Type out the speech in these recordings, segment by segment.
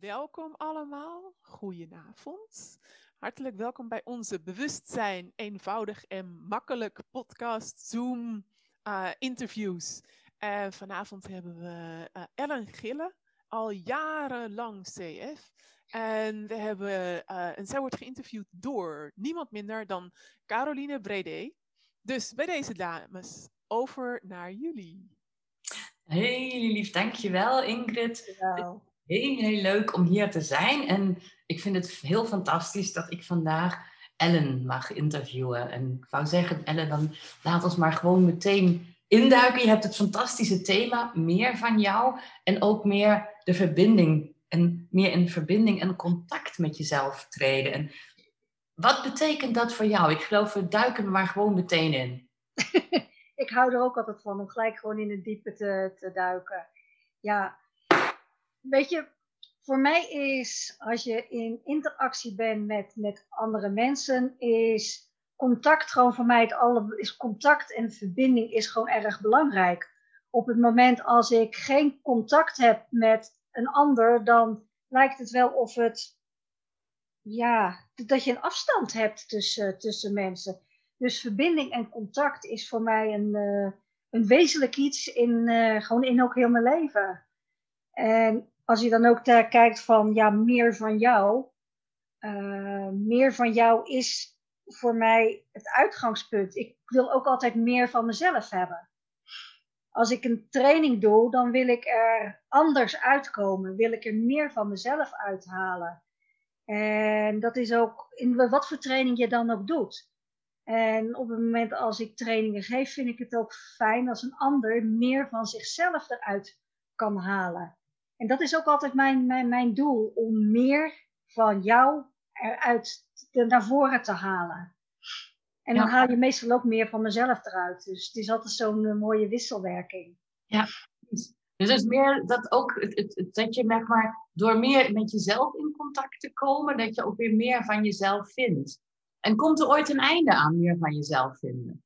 Welkom allemaal, goedenavond. Hartelijk welkom bij onze Bewustzijn eenvoudig en makkelijk podcast Zoom uh, interviews. En vanavond hebben we uh, Ellen Gille, al jarenlang CF. En we hebben, uh, en zij wordt geïnterviewd door niemand minder dan Caroline Brede. Dus bij deze dames, over naar jullie. Hey lief, dankjewel Ingrid. Dankjewel. Heel, heel leuk om hier te zijn. En ik vind het heel fantastisch dat ik vandaag Ellen mag interviewen. En ik wou zeggen, Ellen, dan laat ons maar gewoon meteen induiken. Je hebt het fantastische thema, meer van jou. En ook meer de verbinding. En meer in verbinding en contact met jezelf treden. En wat betekent dat voor jou? Ik geloof, we duiken maar gewoon meteen in. ik hou er ook altijd van om gelijk gewoon in het diepe te, te duiken. Ja, weet je, voor mij is als je in interactie bent met, met andere mensen, is contact gewoon voor mij het alle, is contact en verbinding is gewoon erg belangrijk. Op het moment als ik geen contact heb met een ander, dan lijkt het wel of het, ja, dat je een afstand hebt tussen, tussen mensen. Dus verbinding en contact is voor mij een, uh, een wezenlijk iets in, uh, gewoon in ook heel mijn leven. En als je dan ook kijkt van ja, meer van jou. Uh, meer van jou is voor mij het uitgangspunt. Ik wil ook altijd meer van mezelf hebben. Als ik een training doe, dan wil ik er anders uitkomen. Wil ik er meer van mezelf uithalen. En dat is ook in wat voor training je dan ook doet. En op het moment als ik trainingen geef, vind ik het ook fijn als een ander meer van zichzelf eruit kan halen. En dat is ook altijd mijn, mijn, mijn doel, om meer van jou eruit te, naar voren te halen. En dan haal je meestal ook meer van mezelf eruit. Dus het is altijd zo'n uh, mooie wisselwerking. Ja, dus het is meer dat ook het, het, dat je zeg maar door meer met jezelf in contact te komen, dat je ook weer meer van jezelf vindt. En komt er ooit een einde aan meer van jezelf vinden?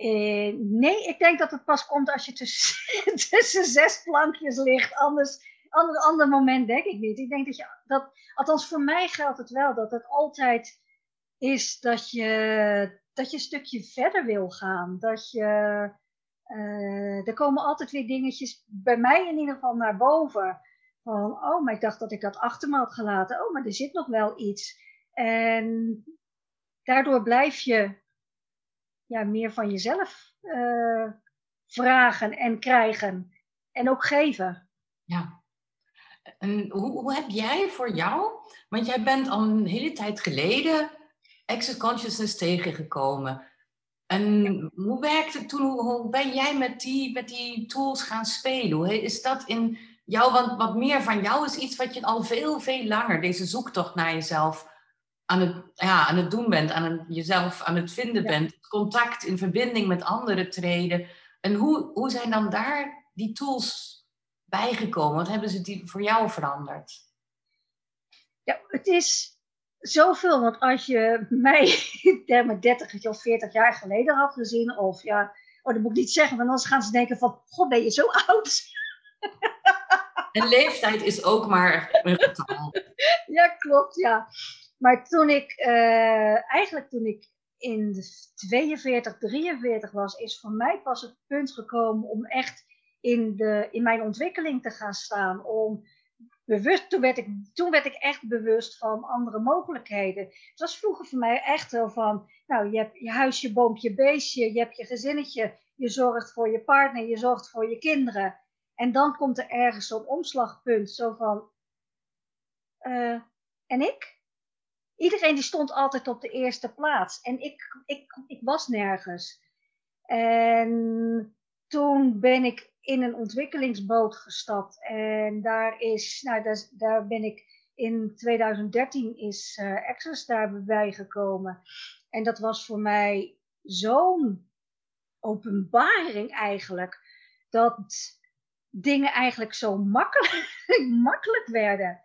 Uh, nee, ik denk dat het pas komt als je tussen, zes plankjes ligt. Anders, ander, ander moment denk ik niet. Ik denk dat je, dat, althans voor mij geldt het wel, dat het altijd is dat je, dat je een stukje verder wil gaan. Dat je, uh, er komen altijd weer dingetjes, bij mij in ieder geval, naar boven. Van, oh, maar ik dacht dat ik dat achter me had gelaten. Oh, maar er zit nog wel iets. En daardoor blijf je ja, meer van jezelf uh, vragen en krijgen. En ook geven. Ja. En hoe, hoe heb jij voor jou, want jij bent al een hele tijd geleden Access Consciousness tegengekomen. En hoe werkt het toen? Hoe ben jij met die, met die tools gaan spelen? Hoe is dat in jou, want wat meer van jou is iets wat je al veel, veel langer, deze zoektocht naar jezelf, aan het, ja, aan het doen bent, aan het, jezelf aan het vinden bent, contact in verbinding met anderen treden. En hoe, hoe zijn dan daar die tools bijgekomen? Wat hebben ze die voor jou veranderd? Ja, het is zoveel, want als je mij mijn 30 of 40 jaar geleden had gezien, of ja, oh, dat moet ik niet zeggen, want anders gaan ze denken van, god, ben je zo oud? En leeftijd is ook maar een getal. Ja, klopt, ja. Maar toen ik, uh, eigenlijk toen ik in de 42, 43 was, is voor mij pas het punt gekomen om echt in, de, in mijn ontwikkeling te gaan staan. Om bewust, toen, werd ik, toen werd ik echt bewust van andere mogelijkheden. Het was vroeger voor mij echt zo van, nou, je hebt je huisje, boompje, beestje, je hebt je gezinnetje, je zorgt voor je partner, je zorgt voor je kinderen. En dan komt er ergens zo'n omslagpunt, zo van, uh, en ik? Iedereen die stond altijd op de eerste plaats. En ik, ik, ik was nergens. En toen ben ik in een ontwikkelingsboot gestapt. En daar is, nou, daar, daar ben ik in 2013 is uh, Access daarbij gekomen. En dat was voor mij zo'n openbaring eigenlijk. Dat dingen eigenlijk zo makkelijk, makkelijk werden.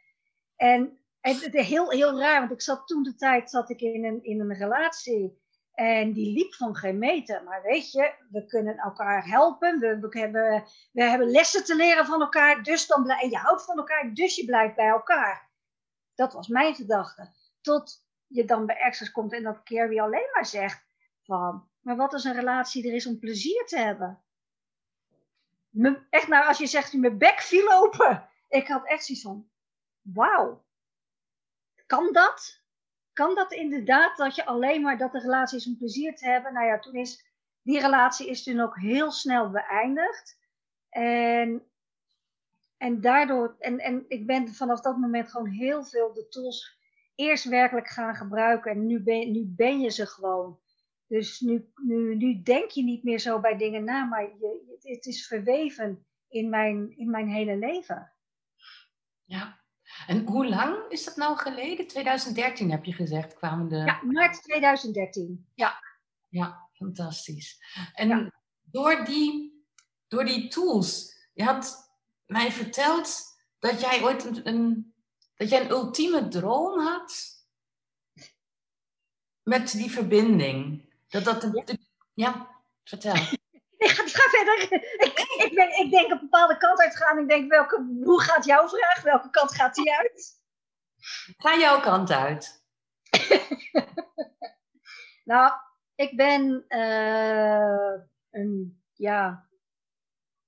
En het, is heel, heel raar, want ik zat toen de tijd zat ik in een, in een relatie. En die liep van geen meter. Maar weet je, we kunnen elkaar helpen. We, hebben, we hebben lessen te leren van elkaar. Dus dan blij, en je houdt van elkaar, dus je blijft bij elkaar. Dat was mijn gedachte. Tot je dan bij Access komt en dat keer weer alleen maar zegt van... Maar wat is een relatie er is om plezier te hebben? Echt nou, als je zegt, mijn bek viel open. Ik had echt zoiets van, wauw. Kan dat? kan dat inderdaad dat je alleen maar dat de relatie is om plezier te hebben? Nou ja, toen is die relatie is toen ook heel snel beëindigd. En, en daardoor, en, en ik ben vanaf dat moment gewoon heel veel de tools eerst werkelijk gaan gebruiken. En nu ben, nu ben je ze gewoon. Dus nu, nu, nu denk je niet meer zo bij dingen na, maar je, het is verweven in mijn, in mijn hele leven. Ja, en hoe lang is dat nou geleden? 2013 heb je gezegd, kwamen de... Ja, maart 2013. Ja. Ja, fantastisch. En door, die, door die tools, je had mij verteld dat jij ooit een, dat jij een ultieme droom had met die verbinding. Dat dat de, ja, vertel. Ik ga, ga verder. Ik, ik, ben, ik denk een bepaalde kant uitgaan. Ik denk, welke, hoe gaat jouw vraag? Welke kant gaat die uit? Ga jouw kant uit. nou, ik ben uh, een, ja,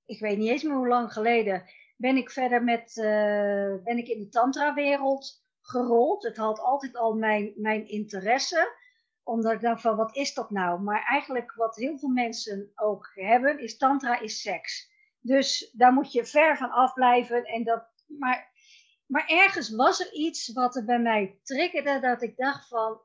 ik weet niet eens meer hoe lang geleden, ben ik verder met, uh, ben ik in de tantra-wereld gerold. Het had altijd al mijn, mijn interesse omdat ik dacht van, wat is dat nou? Maar eigenlijk wat heel veel mensen ook hebben, is tantra is seks. Dus daar moet je ver van afblijven. En dat, maar, maar ergens was er iets wat er bij mij triggerde, dat ik dacht van,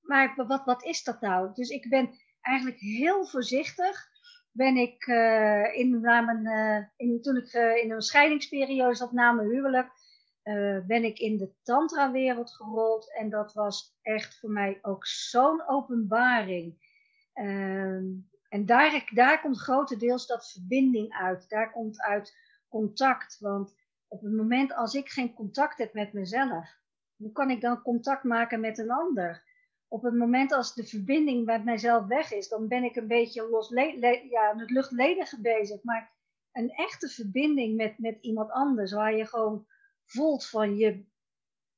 maar wat, wat is dat nou? Dus ik ben eigenlijk heel voorzichtig, ben ik uh, in, na uh, in, toen ik uh, in een scheidingsperiode zat na mijn huwelijk, uh, ben ik in de tantra-wereld gerold. En dat was echt voor mij ook zo'n openbaring. Uh, en daar, daar komt grotendeels dat verbinding uit. Daar komt uit contact. Want op het moment als ik geen contact heb met mezelf, hoe kan ik dan contact maken met een ander? Op het moment als de verbinding met mijzelf weg is, dan ben ik een beetje los, ja, met luchtledige bezig. Maar een echte verbinding met, met iemand anders, waar je gewoon voelt van je,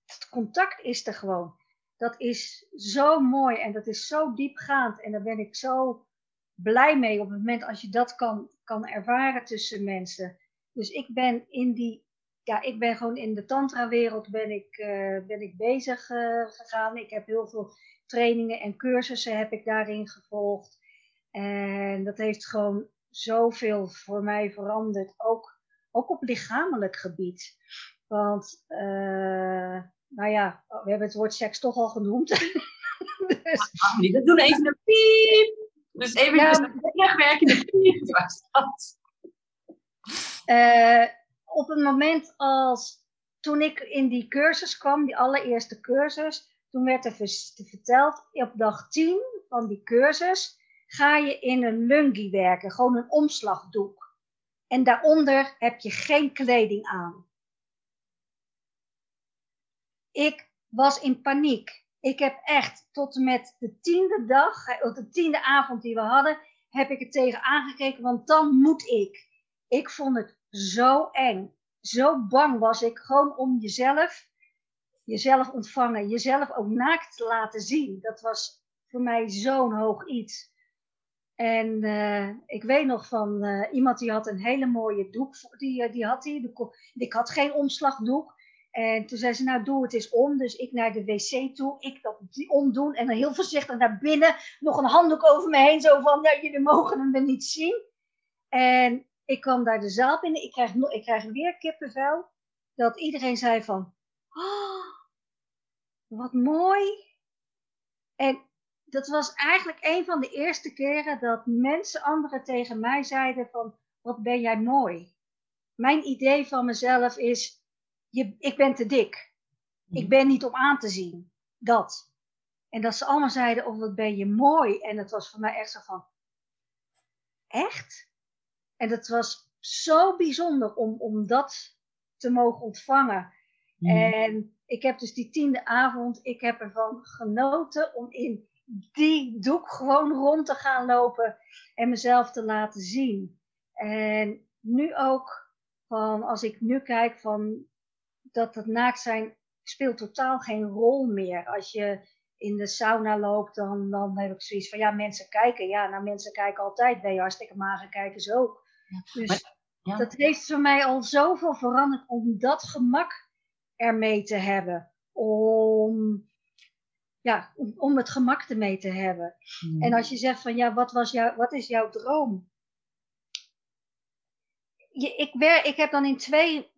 het contact is er gewoon. Dat is zo mooi en dat is zo diepgaand en daar ben ik zo blij mee op het moment als je dat kan, kan ervaren tussen mensen. Dus ik ben in die, ja, ik ben gewoon in de tantra-wereld ben ik, uh, ben ik bezig uh, gegaan. Ik heb heel veel trainingen en cursussen heb ik daarin gevolgd. En dat heeft gewoon zoveel voor mij veranderd, ook, ook op lichamelijk gebied. Want, uh, nou ja, we hebben het woord seks toch al genoemd. dus... We doen even een piep. Dus even ja, een terugwerkende piep was dat. Uh, op het moment als, toen ik in die cursus kwam, die allereerste cursus, toen werd er verteld, op dag 10 van die cursus ga je in een lungi werken, gewoon een omslagdoek. En daaronder heb je geen kleding aan. Ik was in paniek. Ik heb echt tot en met de tiende dag, eh, de tiende avond die we hadden, heb ik het tegen aangekeken, want dan moet ik. Ik vond het zo eng. Zo bang was ik gewoon om jezelf, jezelf ontvangen, jezelf ook naakt te laten zien. Dat was voor mij zo'n hoog iets. En uh, ik weet nog van uh, iemand die had een hele mooie doek, die, die had die. Ik had geen omslagdoek. En toen zei ze, nou doe het eens om. Dus ik naar de wc toe, ik dat omdoen en dan heel voorzichtig naar binnen. Nog een handdoek over me heen, zo van, ja, jullie mogen hem niet zien. En ik kwam daar de zaal binnen, ik krijg, ik krijg weer kippenvel. Dat iedereen zei van, oh, wat mooi. En dat was eigenlijk een van de eerste keren dat mensen, anderen tegen mij zeiden van, wat ben jij mooi. Mijn idee van mezelf is, je, ik ben te dik. Ik mhm. ben niet om aan te zien. Dat. En dat ze allemaal zeiden, oh, wat ben je mooi. En het was voor mij echt zo van, echt? En het was zo bijzonder om, om dat te mogen ontvangen. Mhm. En ik heb dus die tiende avond, ik heb ervan genoten om in die doe ik gewoon rond te gaan lopen en mezelf te laten zien. En nu ook, van als ik nu kijk van dat het naakt zijn speelt totaal geen rol meer. Als je in de sauna loopt, dan, dan heb ik zoiets van ja, mensen kijken. Ja, nou mensen kijken altijd. Ben je hartstikke mager, kijken ze ook. Dus ja. dat heeft voor mij al zoveel veranderd om dat gemak ermee te hebben. Om, ja, om, om het gemak ermee te hebben. Hmm. En als je zegt van ja, wat, was jou, wat is jouw droom? Je, ik, wer, ik heb dan in twee,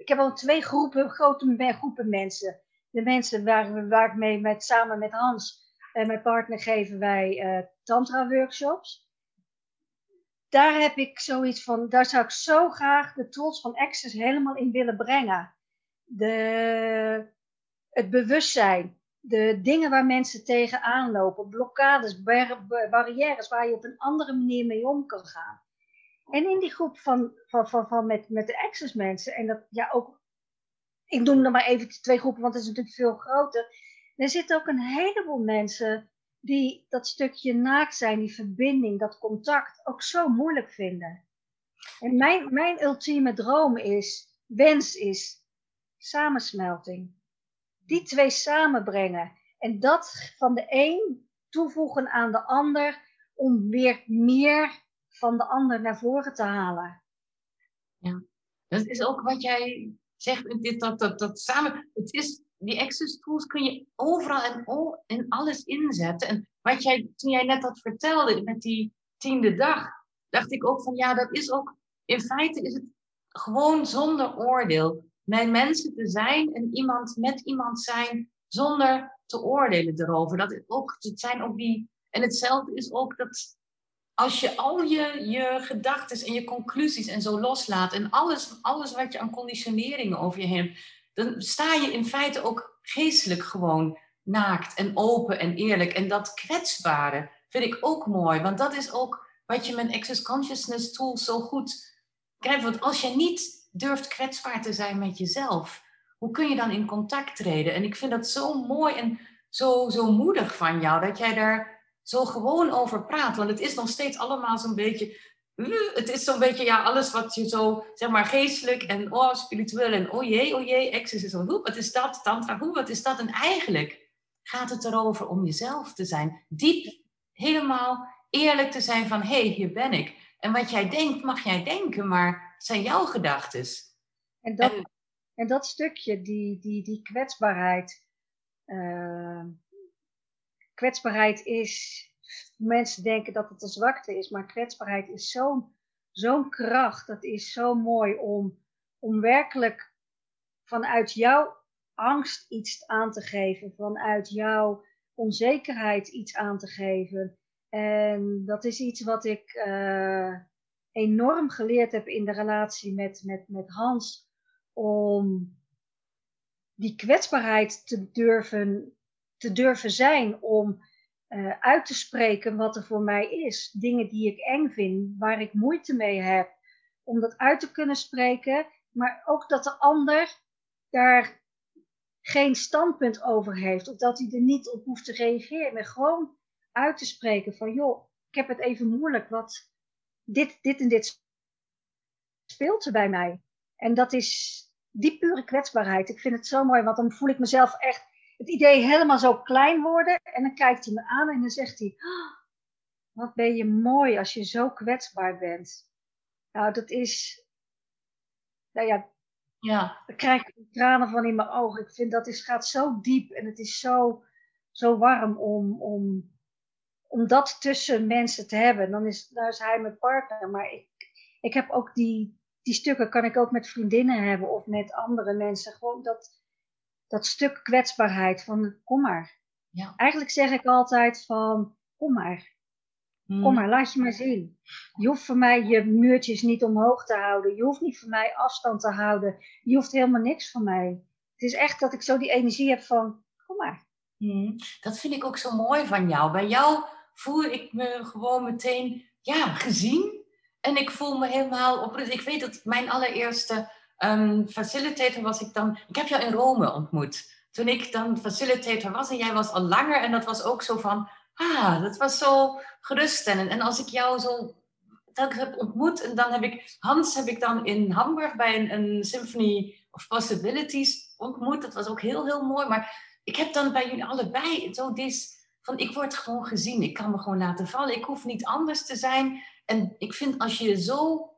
ik heb al twee groepen, grote groepen mensen. De mensen waar, waar ik mee met, samen met Hans en mijn partner geven wij uh, tantra workshops daar heb ik zoiets van, daar zou ik zo graag de tools van Access helemaal in willen brengen. De, het bewustzijn, de dingen waar mensen tegenaan lopen, blokkades, bar barrières waar je op een andere manier mee om kan gaan. En in die groep van, van, van, van met, met de Access mensen, en dat ja ook, ik noem er maar even twee groepen, want het is natuurlijk veel groter. Er zitten ook een heleboel mensen die dat stukje naakt zijn, die verbinding, dat contact ook zo moeilijk vinden. En mijn, mijn ultieme droom is, wens is samensmelting. Die twee samenbrengen. En dat van de een toevoegen aan de ander om weer meer van de ander naar voren te halen. Ja, dat is ook wat jij zegt, dit, dat, dat, dat samen. Het is die access tools kun je overal en, en alles inzetten. En wat jij, toen jij net dat vertelde met die tiende dag, dacht ik ook van ja, dat is ook, in feite is het gewoon zonder oordeel. Met mensen te zijn en iemand met iemand zijn zonder te oordelen erover. Dat ook, het zijn ook die, en hetzelfde is ook dat als je al je, je gedachten en je conclusies en zo loslaat en alles, alles wat je aan conditioneringen over je hebt, dan sta je in feite ook geestelijk gewoon naakt en open en eerlijk. En dat kwetsbare vind ik ook mooi, want dat is ook wat je met Access Consciousness Tools zo goed krijgt. Want als je niet durft kwetsbaar te zijn met jezelf, hoe kun je dan in contact treden? En ik vind dat zo mooi en zo, zo moedig van jou, dat jij daar zo gewoon over praat. Want het is nog steeds allemaal zo'n beetje het is zo'n beetje ja, alles wat je zo, zeg maar, geestelijk en oh, spiritueel en oh jee, oh jee, hoe, wat is dat, tantra, hoe, wat is dat? En eigenlijk gaat het erover om jezelf te zijn. Diep, helemaal eerlijk te zijn van, hé, hey, hier ben ik. En wat jij denkt, mag jij denken, maar het zijn jouw gedachten. En dat, en, dat stukje, die, die, die kwetsbaarheid, uh, kwetsbaarheid is mensen denken dat het een zwakte is, maar kwetsbaarheid is zo'n zo'n kracht. Dat is zo mooi om, om werkelijk vanuit jouw angst iets aan te geven, vanuit jouw onzekerheid iets aan te geven. En dat is iets wat ik uh, enorm geleerd heb in de relatie met, met, met Hans. Om die kwetsbaarheid te durven, te durven zijn. Om uh, uit te spreken wat er voor mij is. Dingen die ik eng vind, waar ik moeite mee heb. Om dat uit te kunnen spreken, maar ook dat de ander daar geen standpunt over heeft. Of dat hij er niet op hoeft te reageren. Maar gewoon uit te spreken van, joh, ik heb het even moeilijk. Wat, dit, dit en dit speelt er bij mij. En dat is die pure kwetsbaarheid. Ik vind het zo mooi, want dan voel ik mezelf echt het idee helemaal zo klein worden. En dan kijkt hij me aan en dan zegt hij: oh, Wat ben je mooi als je zo kwetsbaar bent. Nou, dat is. Nou ja, ja. dan krijg ik tranen van in mijn ogen. Ik vind dat is, gaat zo diep en het is zo, zo warm om, om, om dat tussen mensen te hebben. Dan is, dan is hij mijn partner. Maar ik, ik heb ook die, die stukken, kan ik ook met vriendinnen hebben of met andere mensen. Gewoon dat dat stuk kwetsbaarheid van kom maar. Ja. Eigenlijk zeg ik altijd van kom maar. Hmm. Kom maar, laat je maar zien. Je hoeft voor mij je muurtjes niet omhoog te houden. Je hoeft niet voor mij afstand te houden. Je hoeft helemaal niks van mij. Het is echt dat ik zo die energie heb van kom maar. Hmm. Dat vind ik ook zo mooi van jou. Bij jou voel ik me gewoon meteen ja, gezien. En ik voel me helemaal op. Ik weet dat mijn allereerste um, facilitator was ik dan. Ik heb jou in Rome ontmoet. toen ik dan facilitator was en jij was al langer. En dat was ook zo van, ah, dat was zo geruststellend. En als ik jou zo dat heb ontmoet, en dan heb ik, Hans heb ik dan in Hamburg bij een, een Symphony of Possibilities ontmoet. Dat was ook heel, heel mooi. Maar ik heb dan bij jullie allebei zo dit van, ik word gewoon gezien. Ik kan me gewoon laten vallen. Ik hoef niet anders te zijn. En ik vind als je zo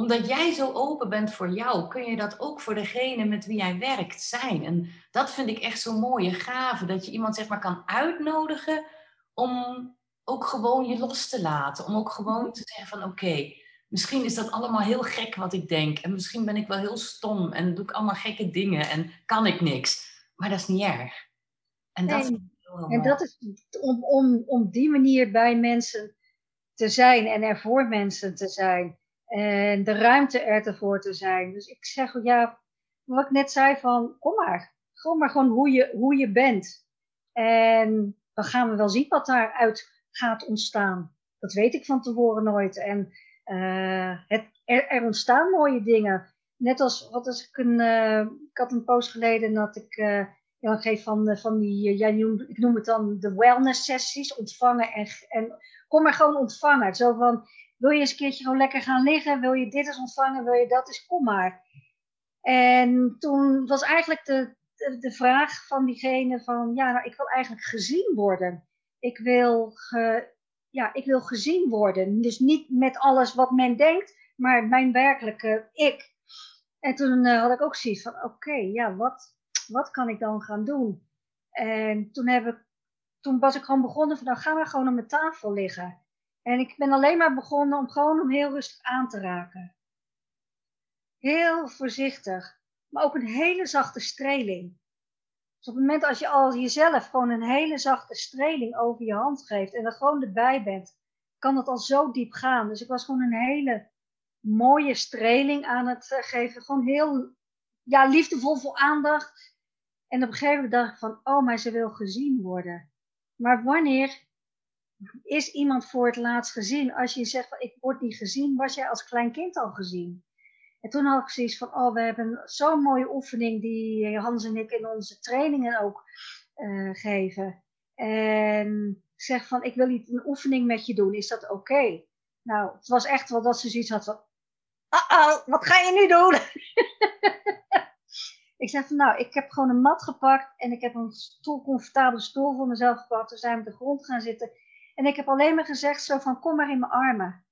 omdat jij zo open bent voor jou, kun je dat ook voor degene met wie jij werkt zijn. En dat vind ik echt zo'n mooie gave, dat je iemand zeg maar kan uitnodigen om ook gewoon je los te laten. Om ook gewoon te zeggen van oké, misschien is dat allemaal heel gek wat ik denk. En misschien ben ik wel heel stom en doe ik allemaal gekke dingen en kan ik niks. Maar dat is niet erg. En dat, en dat is om, om, om die manier bij mensen te zijn en er voor mensen te zijn. En de ruimte er ervoor te zijn. Dus ik zeg, ja, wat ik net zei van, kom maar. Gewoon maar gewoon hoe je, hoe je bent. En dan gaan we wel zien wat daaruit gaat ontstaan. Dat weet ik van tevoren nooit. En uh, het, er, ontstaan mooie dingen. Net als, wat als ik een, uh, ik had een post geleden dat ik uh, Jan geef van, van die, jij ik noem het dan de wellness sessies, ontvangen en, en kom maar gewoon ontvangen. Zo van, wil je eens een keertje gewoon lekker gaan liggen? Wil je dit eens ontvangen? Wil je dat eens? Kom maar. En toen was eigenlijk de, de, vraag van diegene van, ja, nou, ik wil eigenlijk gezien worden. Ik wil, ja, ik wil gezien worden. Dus niet met alles wat men denkt, maar mijn werkelijke ik. En toen uh, had ik ook zoiets van, oké, ja, wat, wat kan ik dan gaan doen? En toen, heb ik, toen was ik gewoon begonnen van, nou gaan we gewoon op mijn tafel liggen. En ik ben alleen maar begonnen om gewoon om heel rustig aan te raken. Heel voorzichtig, maar ook een hele zachte streling. Dus op het moment als je al jezelf gewoon een hele zachte streling over je hand geeft en er gewoon erbij bent, kan dat al zo diep gaan. Dus ik was gewoon een hele mooie streling aan het eh, geven. Gewoon heel ja, liefdevol, vol aandacht. En op een gegeven moment dacht ik van, oh, maar ze wil gezien worden. Maar wanneer is iemand voor het laatst gezien? Als je zegt, ik word niet gezien, was jij als klein kind al gezien? En toen had ik zoiets van, oh, we hebben zo'n mooie oefening die Hans en ik in onze trainingen ook uh, geven. En zeg van, ik wil iets, een oefening met je doen, is dat oké? Nou, het was echt wel dat ze zoiets had van, uh-oh, wat ga je nu doen? ik zeg van, nou, ik heb gewoon een mat gepakt en ik heb een stoel, comfortabele stoel voor mezelf gepakt. Toen zijn we op de grond gaan zitten en ik heb alleen maar gezegd zo van, kom maar in mijn armen.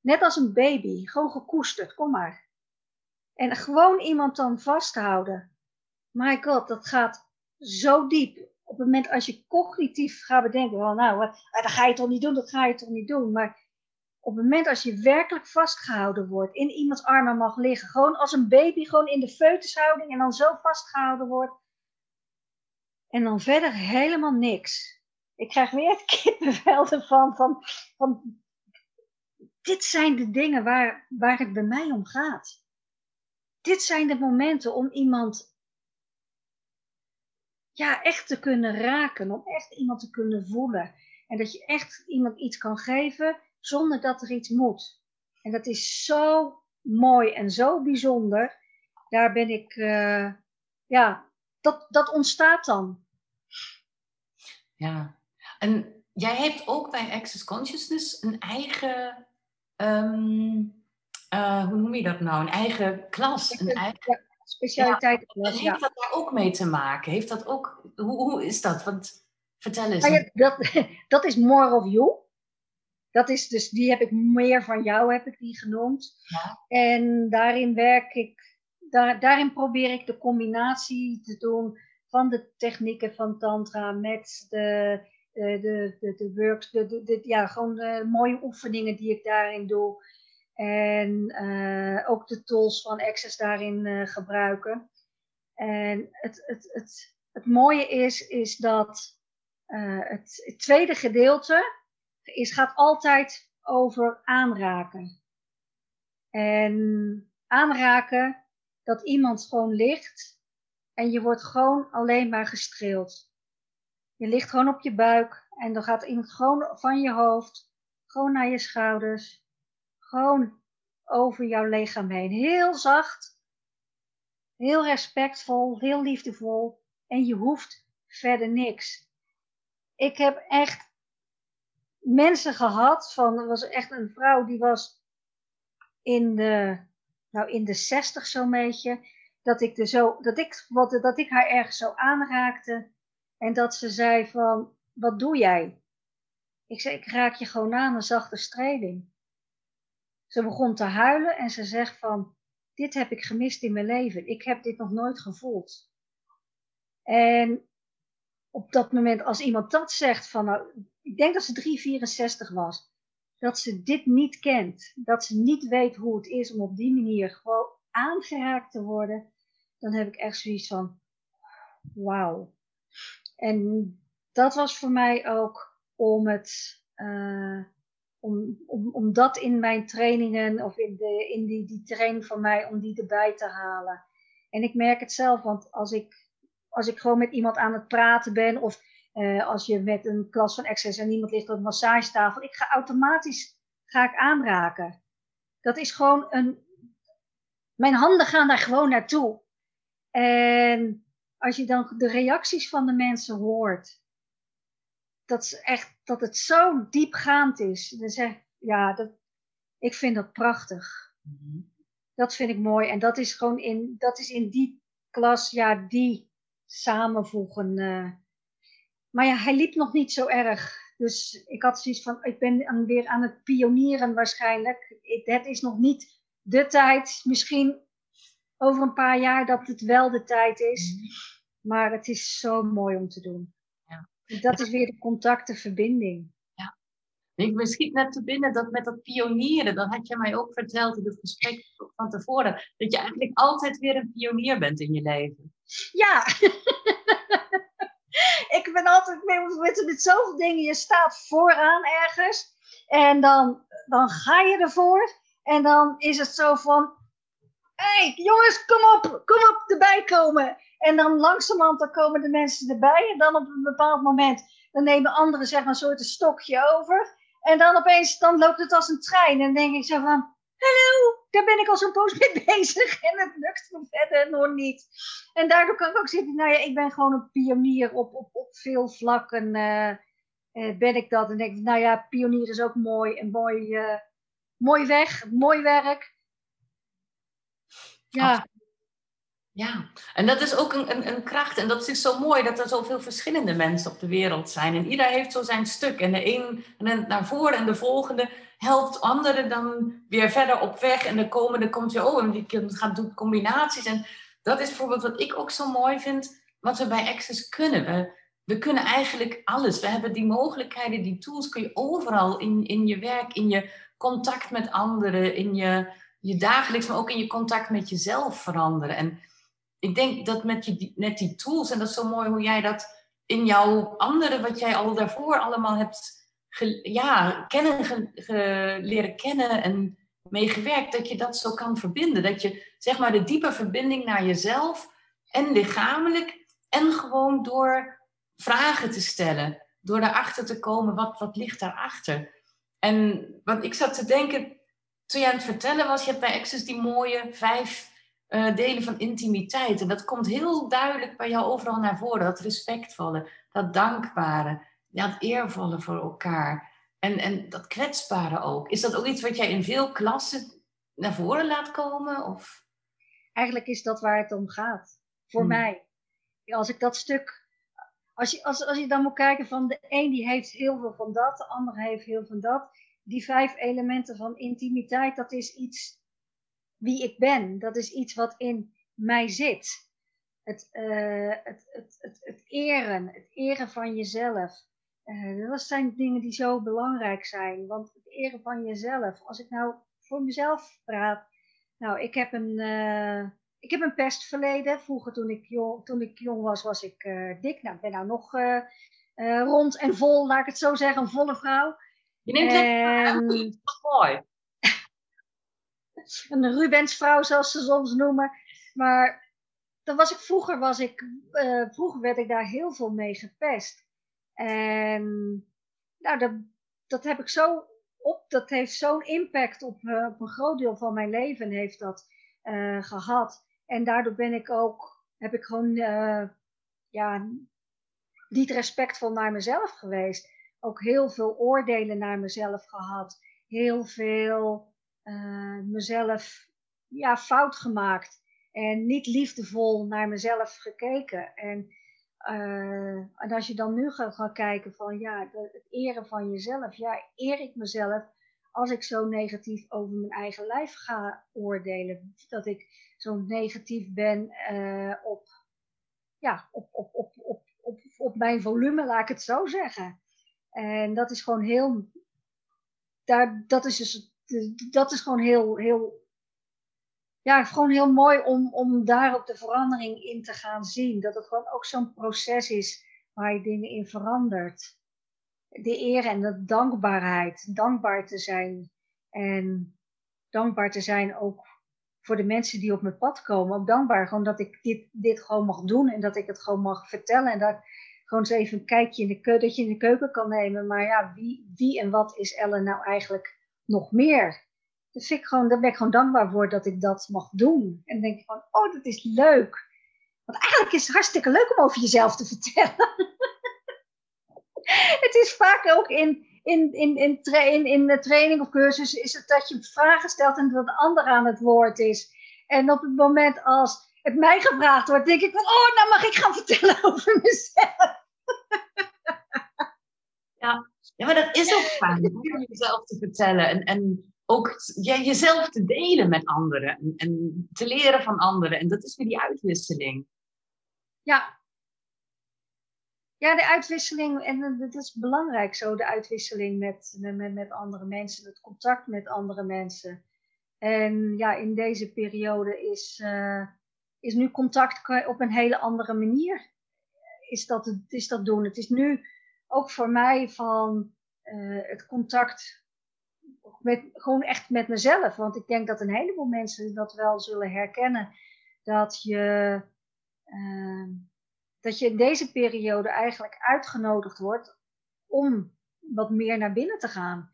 Net als een baby, gewoon gekoesterd, kom maar. En gewoon iemand dan vasthouden. My god, dat gaat zo diep. Op het moment als je cognitief gaat bedenken, well, nou, ah, dat ga je toch niet doen, dat ga je toch niet doen. Maar op het moment als je werkelijk vastgehouden wordt, in iemands armen mag liggen, gewoon als een baby, gewoon in de foetushouding en dan zo vastgehouden wordt. En dan verder helemaal niks. Ik krijg weer het kippenvel ervan. Van, van, dit zijn de dingen waar, waar het bij mij om gaat. Dit zijn de momenten om iemand ja, echt te kunnen raken. Om echt iemand te kunnen voelen. En dat je echt iemand iets kan geven zonder dat er iets moet. En dat is zo mooi en zo bijzonder. Daar ben ik, uh, ja, dat, dat ontstaat dan. Ja, en jij hebt ook bij Access Consciousness een eigen, um, uh, hoe noem je dat nou? Een eigen klas. Een eigen, specialiteitenklas. Ja, heeft dat daar ook mee te maken? Heeft dat ook, hoe, hoe is dat? Want vertel eens. Ja, dat, dat is More of You. Dat is dus, die heb ik meer van jou, heb ik die genoemd. Ja. En daarin werk ik, daar, daarin probeer ik de combinatie te doen van de technieken van Tantra met de de, de, de, works, de, de, ja, gewoon de mooie oefeningen die ik daarin doe. En uh, ook de tools van Access daarin gebruiken. En het, het, het, het mooie is, is dat het, het, tweede gedeelte is, gaat altijd over aanraken. En aanraken dat iemand gewoon ligt en je wordt gewoon alleen maar gestreeld. Je ligt gewoon op je buik en dan gaat iemand gewoon van je hoofd, gewoon naar je schouders, gewoon over jouw lichaam heen. Heel zacht, heel respectvol, heel liefdevol. en je hoeft verder niks. Ik heb echt mensen gehad van, er was echt een vrouw die was in de, nou in de zestig zo'n beetje, dat ik, de zo, dat, ik, wat, dat ik haar ergens zo aanraakte en dat ze zei van, wat doe jij? Ik zei, ik raak je gewoon aan een zachte streling. Ze begon te huilen en ze zegt van, dit heb ik gemist in mijn leven. Ik heb dit nog nooit gevoeld. En op dat moment, als iemand dat zegt van, nou, ik denk dat ze 3,64 was, dat ze dit niet kent, dat ze niet weet hoe het is om op die manier gewoon aangeraakt te worden, dan heb ik echt zoiets van, wauw. En dat was voor mij ook om het, uh, om, om, om dat in mijn trainingen of in, de, in die, die training van mij, om die erbij te halen. En ik merk het zelf, want als ik, als ik gewoon met iemand aan het praten ben of uh, als je met een klas van access en iemand ligt op een massagetafel, ik ga automatisch ga ik aanraken. Dat is gewoon een. Mijn handen gaan daar gewoon naartoe. En als je dan de reacties van de mensen hoort, dat, is echt, dat het zo diepgaand is. Dan zeg ja, dat, ik vind dat prachtig. Mhm. Dat vind ik mooi. En dat is gewoon in, dat is in die klas, ja, die samenvoegen. Uh, maar ja, hij liep nog niet zo erg. Dus ik had zoiets van, ik ben weer aan het pionieren waarschijnlijk. Het is nog niet de tijd. Misschien over een paar jaar dat het wel de tijd is. Mhm. Maar het is zo mooi om te doen. Ja. Dat is weer de contacten, verbinding. Ja. Ik me schiet net te binnen dat met dat pionieren, dat had je mij ook verteld in het gesprek van tevoren, dat je eigenlijk altijd weer een pionier bent in je leven. Ja, ik ben altijd mee met, met zoveel dingen. Je staat vooraan ergens. En dan, dan ga je ervoor. En dan is het zo van. Hé, hey, jongens, kom op, kom op, erbij komen. En dan langzamerhand dan komen de mensen erbij. En dan op een bepaald moment, dan nemen anderen zeg maar een soort stokje over. En dan opeens, dan loopt het als een trein. En dan denk ik zo van, hallo, daar ben ik al zo'n poos mee bezig en het lukt me verder nog niet. En daardoor kan ik ook zeggen, nou ja, ik ben gewoon een pionier op, op, op veel vlakken. Uh, ben ik dat en denk ik, nou ja, pionier is ook mooi en mooi, uh, mooi weg, mooi werk. Ja. Ja, en dat is ook een, een, een, kracht. En dat is zo mooi dat er zoveel verschillende mensen op de wereld zijn. En ieder heeft zo zijn stuk. En de een naar voren en de volgende helpt anderen dan weer verder op weg. En de komende komt je, oh, en die gaat doen combinaties. En dat is bijvoorbeeld wat ik ook zo mooi vind, wat we bij Access kunnen. We, we kunnen eigenlijk alles. We hebben die mogelijkheden, die tools kun je overal in, in je werk, in je contact met anderen, in je, je dagelijks, maar ook in je contact met jezelf veranderen. En ik denk dat met, je, met die tools, en dat is zo mooi hoe jij dat in jouw andere, wat jij al daarvoor allemaal hebt ja, kennen, leren kennen en meegewerkt, dat je dat zo kan verbinden. Dat je zeg maar de diepe verbinding naar jezelf en lichamelijk en gewoon door vragen te stellen, door daarachter te komen, wat, wat ligt daarachter? En wat ik zat te denken, toen je aan het vertellen was, je hebt bij Access die mooie vijf uh, delen van intimiteit. En dat komt heel duidelijk bij jou overal naar voren. Dat respectvolle, dat dankbare, het eervolle voor elkaar. En, en dat kwetsbare ook. Is dat ook iets wat jij in veel klassen naar voren laat komen? Of? Eigenlijk is dat waar het om gaat. Voor hmm. mij. Als ik dat stuk. Als je, als, als je dan moet kijken van de een die heeft heel veel van dat, de ander heeft heel veel van dat. Die vijf elementen van intimiteit, dat is iets wie ik ben. Dat is iets wat in mij zit. Het, uh, het, het, het, het, eren, het eren van jezelf. Uh, dat zijn dingen die zo belangrijk zijn. Want het eren van jezelf. Als ik nou voor mezelf praat. Nou, ik heb een, uh, ik heb een pestverleden. Vroeger toen ik jong, toen ik jong was, was ik dik. Nou, ik ben nou nog rond en vol, laat ik het zo zeggen. Een volle vrouw. Je neemt en... lekker mooi. Een Rubensvrouw, zoals ze soms noemen. Maar dan was ik, vroeger, was ik, vroeger werd ik daar heel veel mee gepest. En nou, dat, dat heb ik zo op, dat heeft zo'n impact op, uh, op, een groot deel van mijn leven heeft dat uh, gehad. En daardoor ben ik ook, heb ik gewoon, uh, ja, niet respectvol naar mezelf geweest. Ook heel veel oordelen naar mezelf gehad. Heel veel uh, mezelf ja, fout gemaakt. En niet liefdevol naar mezelf gekeken. En, uh, en als je dan nu gaat, kijken van ja, het eren van jezelf. Ja, eer ik mezelf als ik zo negatief over mijn eigen lijf ga oordelen. Dat ik zo negatief ben uh, op, ja, op, op, op, op, op, op mijn volume, laat ik het zo zeggen. En dat is gewoon heel. Daar, dat is dus. Dat is gewoon heel, heel. Ja, gewoon heel mooi om, om daar ook de verandering in te gaan zien. Dat het gewoon ook zo'n proces is waar je dingen in verandert. De eer en de dankbaarheid. Dankbaar te zijn. En dankbaar te zijn ook voor de mensen die op mijn pad komen. Ook dankbaar gewoon dat ik dit, dit gewoon mag doen en dat ik het gewoon mag vertellen. En dat gewoon eens even een kijkje in de keuken, dat je in de keuken kan nemen. Maar ja, wie, wie en wat is Ellen nou eigenlijk nog meer? Dus ik gewoon, daar ben ik gewoon dankbaar voor dat ik dat mag doen. En denk van, oh, dat is leuk. Want eigenlijk is het hartstikke leuk om over jezelf te vertellen. het is vaak ook in, in, in, in, in, in de training of cursus is het dat je vragen stelt en dat de ander aan het woord is. En op het moment als het mij gevraagd wordt, denk ik van, oh, nou mag ik gaan vertellen over mezelf. Ja, ja maar dat is ook fijn, om jezelf te vertellen. En, en ook ja, jezelf te delen met anderen. En, en te leren van anderen. En dat is weer die uitwisseling. Ja, ja, de uitwisseling, en dat is belangrijk zo, de uitwisseling met, met, met andere mensen, het contact met andere mensen. En ja, in deze periode is, uh, is nu contact op een hele andere manier. Is dat, is dat doen. Het is nu ook voor mij van uh, het contact met, gewoon echt met mezelf. Want ik denk dat een heleboel mensen dat wel zullen herkennen. Dat je, uh, dat je in deze periode eigenlijk uitgenodigd wordt om wat meer naar binnen te gaan.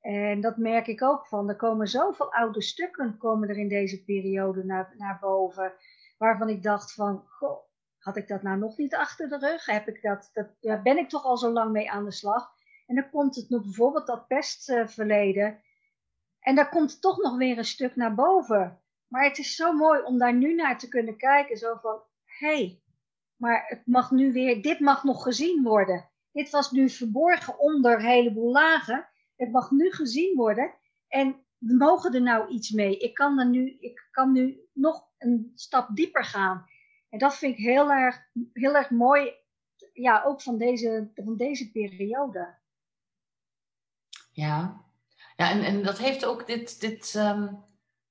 En dat merk ik ook van. Er komen zoveel oude stukken komen er in deze periode naar, naar boven. Waarvan ik dacht van, goh, had ik dat nou nog niet achter de rug? Heb ik dat, dat, ja, ben ik toch al zo lang mee aan de slag? En dan komt het nog bijvoorbeeld dat pestverleden. En daar komt toch nog weer een stuk naar boven. Maar het is zo mooi om daar nu naar te kunnen kijken. Zo van, hé, hey, maar het mag nu weer, dit mag nog gezien worden. Dit was nu verborgen onder een heleboel lagen. Het mag nu gezien worden. En we mogen er nou iets mee. Ik kan, er nu, ik kan nu nog een stap dieper gaan. En dat vind ik heel erg, heel erg mooi. Ja, ook van deze, van deze periode. Ja, ja en, en dat heeft ook dit. dit um,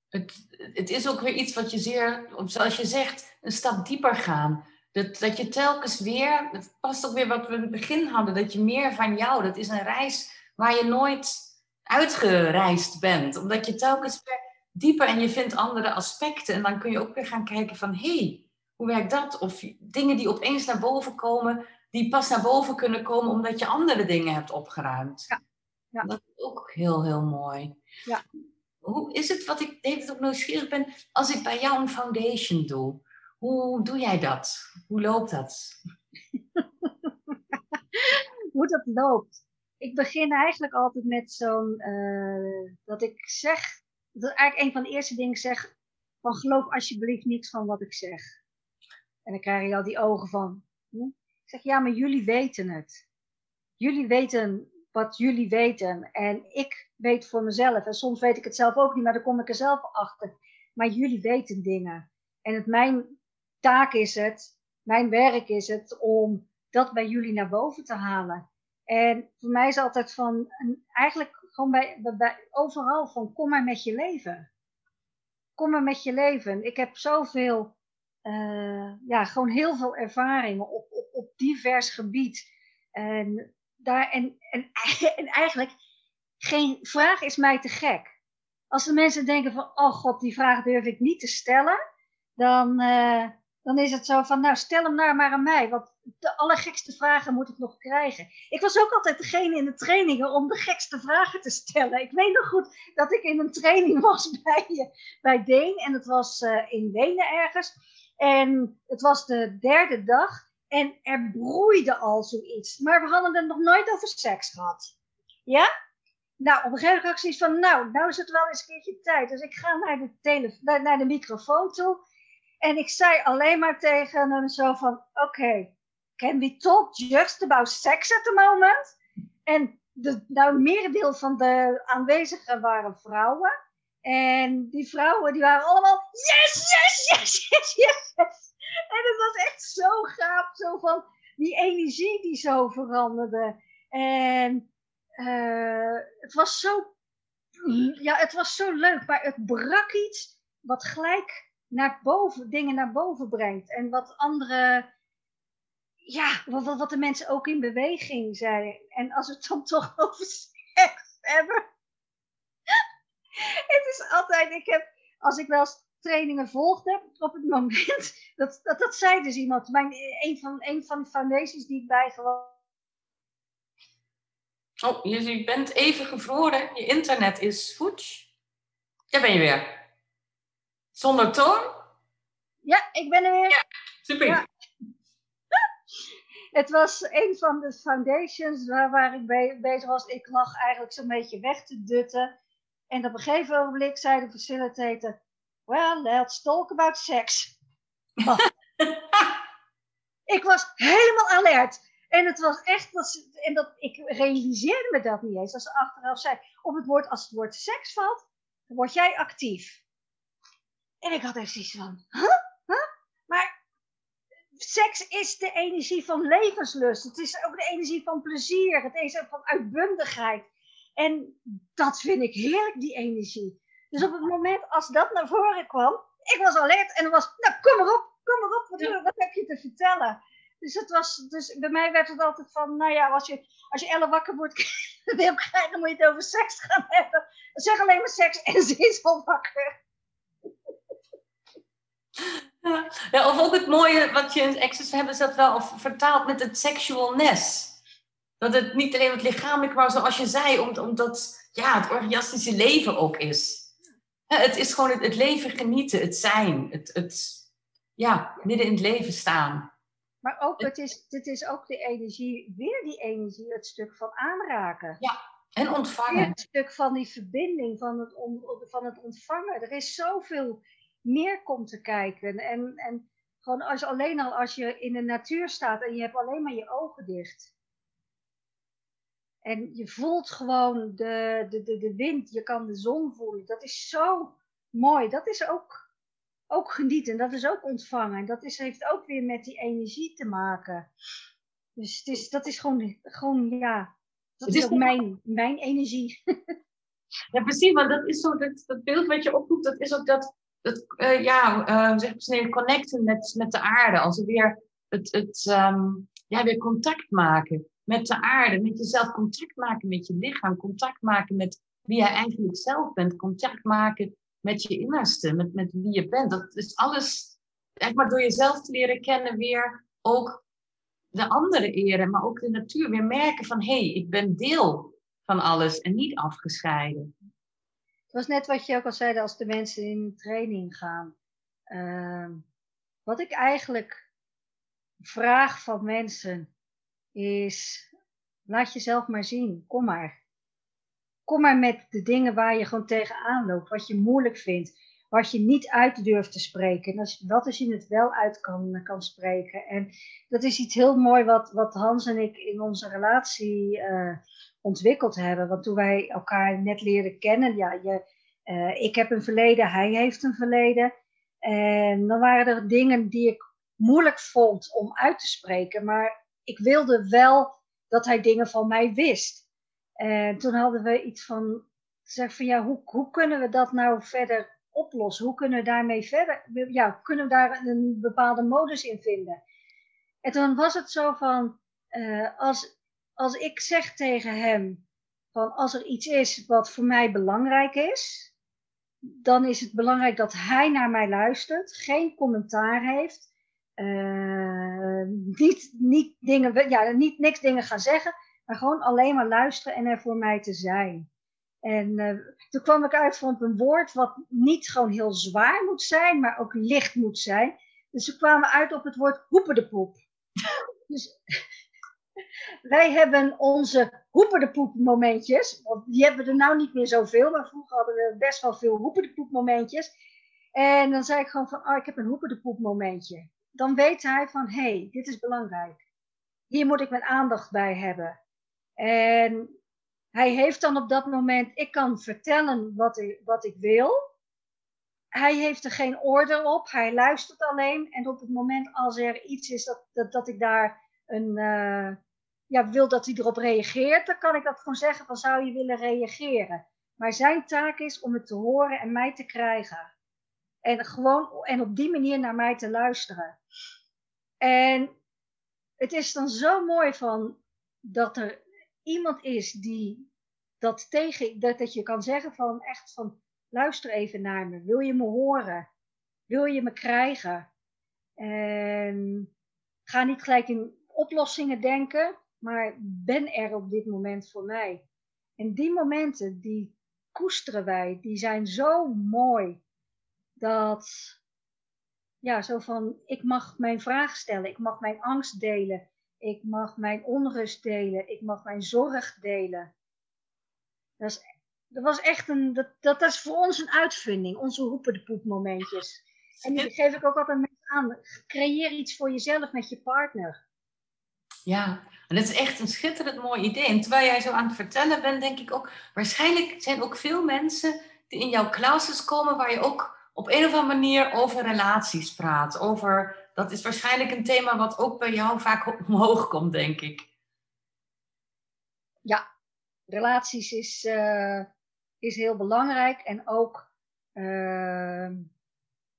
het, het is ook weer iets wat je zeer, zoals je zegt, een stap dieper gaan. Dat, dat je telkens weer, past ook weer wat we in het begin hadden, dat je meer van jou, dat is een reis waar je nooit uitgereisd bent. Omdat je telkens weer dieper en je vindt andere aspecten. En dan kun je ook weer gaan kijken van, hé, hey, hoe werkt dat? Of dingen die opeens naar boven komen, die pas naar boven kunnen komen omdat je andere dingen hebt opgeruimd. Ja. ja. Dat is ook heel, heel mooi. Ja. Hoe is het, wat ik dat ik nieuwsgierig ben, als ik bij jou een foundation doe? Hoe doe jij dat? Hoe loopt dat? Hoe dat loopt? Ik begin eigenlijk altijd met zo'n, uh, dat ik zeg, dat eigenlijk een van de eerste dingen zeg, van geloof alsjeblieft niets van wat ik zeg. En dan krijg je al die ogen van, hm? ik zeg ja, maar jullie weten het. Jullie weten wat jullie weten. En ik weet voor mezelf. En soms weet ik het zelf ook niet, maar dan kom ik er zelf achter. Maar jullie weten dingen. En het mijn taak is het, mijn werk is het om dat bij jullie naar boven te halen. En voor mij is altijd van, eigenlijk gewoon bij, bij, overal van, kom maar met je leven. Kom maar met je leven. Ik heb zoveel, uh, ja, gewoon heel veel ervaringen op, op, op divers gebied. En, daar, en, en, en eigenlijk, geen vraag is mij te gek. Als de mensen denken van, oh god, die vraag durf ik niet te stellen, dan, uh, dan is het zo van, nou stel hem nou maar aan mij, want de allergekste vragen moet ik nog krijgen. Ik was ook altijd degene in de trainingen om de gekste vragen te stellen. Ik weet nog goed dat ik in een training was bij, bij Deen en het was uh, in Wenen ergens. En het was de derde dag En er broeide al zoiets. Maar we hadden het nog nooit over seks gehad. Ja? Nou, op een gegeven moment had ik zoiets van, nou, nou is het wel eens een keertje tijd. Dus ik ga naar de, naar de microfoon toe. En ik zei alleen maar tegen hem zo van, oké, can we talk just about sex at the moment? En de, nou, merendeel van de aanwezigen waren vrouwen. En die vrouwen die waren allemaal yes, yes, yes, yes, yes. En het was echt zo gaaf, zo van die energie die zo veranderde. En uh, het was zo, ja, het was zo leuk, maar het brak iets wat gelijk naar boven, dingen naar boven brengt. En wat andere, ja, wat, wat, wat de mensen ook in beweging zijn. En als we het dan toch over seks hebben. het is altijd, ik heb, als ik wel eens trainingen volgde, op het moment, dat, dat, dat zei dus iemand, mijn, een, van, een van de foundations die ik bijgewoon. Oh, je bent even gevroren, je internet is voets. Daar ben je weer. Zonder toon? Ja, ik ben er weer. Ja, super. Ja. Het was een van de foundations waar, waar ik be bezig was. Ik lag eigenlijk zo'n beetje weg te dutten. En op een gegeven ogenblik zei de facilitator: Well, let's talk about sex. ik was helemaal alert. En het was echt, en dat, ik realiseerde me dat niet eens. Als ze achteraf zei, op het woord, als het woord seks valt, dan word jij actief. En ik had echt zoiets van, huh? huh? Maar seks is de energie van levenslust. Het is ook de energie van plezier. Het is ook van uitbundigheid. En dat vind ik heerlijk, die energie. Dus op het moment als dat naar voren kwam, ik was alert en er was, nou kom maar op, kom maar op, wat, wat heb je te vertellen? Dus, het was, dus bij mij werd het altijd van, nou ja, als je, als je Elle wakker wordt wil krijgen, dan moet je het over seks gaan hebben. Zeg alleen maar seks en ze is al wakker. Ja, of ook het mooie wat je in Access hebben, is dat wel vertaald met het sexualness. Dat het niet alleen het lichamelijk, maar zoals je zei, omdat ja, het orgiastische leven ook is. Het is gewoon het, het leven genieten, het zijn, het, het ja, midden in het leven staan. Maar ook, het is, het is ook de energie, weer die energie, het stuk van aanraken. Ja, en ontvangen. Het stuk van die verbinding, van het, on, van het ontvangen. Er is zoveel meer komt te kijken. En, en gewoon als, alleen al als je in de natuur staat en je hebt alleen maar je ogen dicht. En je voelt gewoon de, de, de, de wind, je kan de zon voelen. Dat is zo mooi. Dat is ook ook genieten. Dat is ook ontvangen. Dat is, heeft ook weer met die energie te maken. Dus het is, dat is gewoon, gewoon ja, dat is, ook mijn, mijn energie. ja, precies, want dat is zo, dat, dat beeld wat je oproept, dat is ook dat, dat uh, ja, uh, zeg maar, connecten met, met de aarde. Als we weer het, het um, ja, weer contact maken met de aarde, met jezelf, contact maken met je lichaam, contact maken met wie jij eigenlijk zelf bent, contact maken met je innerste, met, met wie je bent. Dat is alles, echt maar door jezelf te leren kennen, weer ook de andere eren, maar ook de natuur. Weer merken van, hé, hey, ik ben deel van alles en niet afgescheiden. Het was net wat je ook al zei als de mensen in training gaan. Uh, wat ik eigenlijk vraag van mensen is, laat jezelf maar zien, kom maar kom maar met de dingen waar je gewoon tegenaan loopt, wat je moeilijk vindt, wat je niet uit durft te spreken. En dat is je het wel uit kan, kan spreken. En dat is iets heel mooi wat, wat Hans en ik in onze relatie uh, ontwikkeld hebben. Want toen wij elkaar net leren kennen, ja, je, uh, ik heb een verleden, hij heeft een verleden. En dan waren er dingen die ik moeilijk vond om uit te spreken. Maar ik wilde wel dat hij dingen van mij wist. En toen hadden we iets van, zeg van ja, hoe, hoe kunnen we dat nou verder oplossen? Hoe kunnen we daarmee verder, ja, kunnen we daar een bepaalde modus in vinden? En toen was het zo van, uh, als, als ik zeg tegen hem, van als er iets is wat voor mij belangrijk is, dan is het belangrijk dat hij naar mij luistert, geen commentaar heeft, uh, niet, niet, dingen, ja, niet niks dingen gaan zeggen, maar gewoon alleen maar luisteren en er voor mij te zijn. En uh, toen kwam ik uit van een woord wat niet gewoon heel zwaar moet zijn, maar ook licht moet zijn. Dus we kwamen uit op het woord hoepen de poep. Dus wij hebben onze hoeperdepoep momentjes. Want die hebben we er nou niet meer zoveel. Maar vroeger hadden we best wel veel hoeperdepoep momentjes. En dan zei ik gewoon van, oh, ik heb een hoeperdepoep momentje. Dan weet hij van, hé, hey, dit is belangrijk. Hier moet ik mijn aandacht bij hebben. En hij heeft dan op dat moment, ik kan vertellen wat ik, wat ik wil. Hij heeft er geen oordeel op, hij luistert alleen. En op het moment als er iets is dat, dat, dat ik daar een, uh, ja, wil dat hij erop reageert, dan kan ik dat gewoon zeggen van zou je willen reageren. Maar zijn taak is om het te horen en mij te krijgen. En gewoon en op die manier naar mij te luisteren. En het is dan zo mooi van dat er iemand is die dat tegen, dat, dat je kan zeggen van echt van luister even naar me. Wil je me horen? Wil je me krijgen? En ga niet gelijk in oplossingen denken, maar ben er op dit moment voor mij. En die momenten, die koesteren wij, die zijn zo mooi. Dat, ja, zo van, ik mag mijn vraag stellen, ik mag mijn angst delen, ik mag mijn onrust delen, ik mag mijn zorg delen. Dat, is, dat was echt een, dat, dat is voor ons een uitvinding, onze hoepen de poep momentjes. En die geef ik ook altijd mensen aan. Creëer iets voor jezelf met je partner. Ja, en dat is echt een schitterend mooi idee. En terwijl jij zo aan het vertellen bent, denk ik ook, waarschijnlijk zijn ook veel mensen die in jouw classes komen waar je ook op een of andere manier over relaties praat. Over, dat is waarschijnlijk een thema wat ook bij jou vaak omhoog komt, denk ik. Ja, relaties is, uh, is heel belangrijk. En ook uh,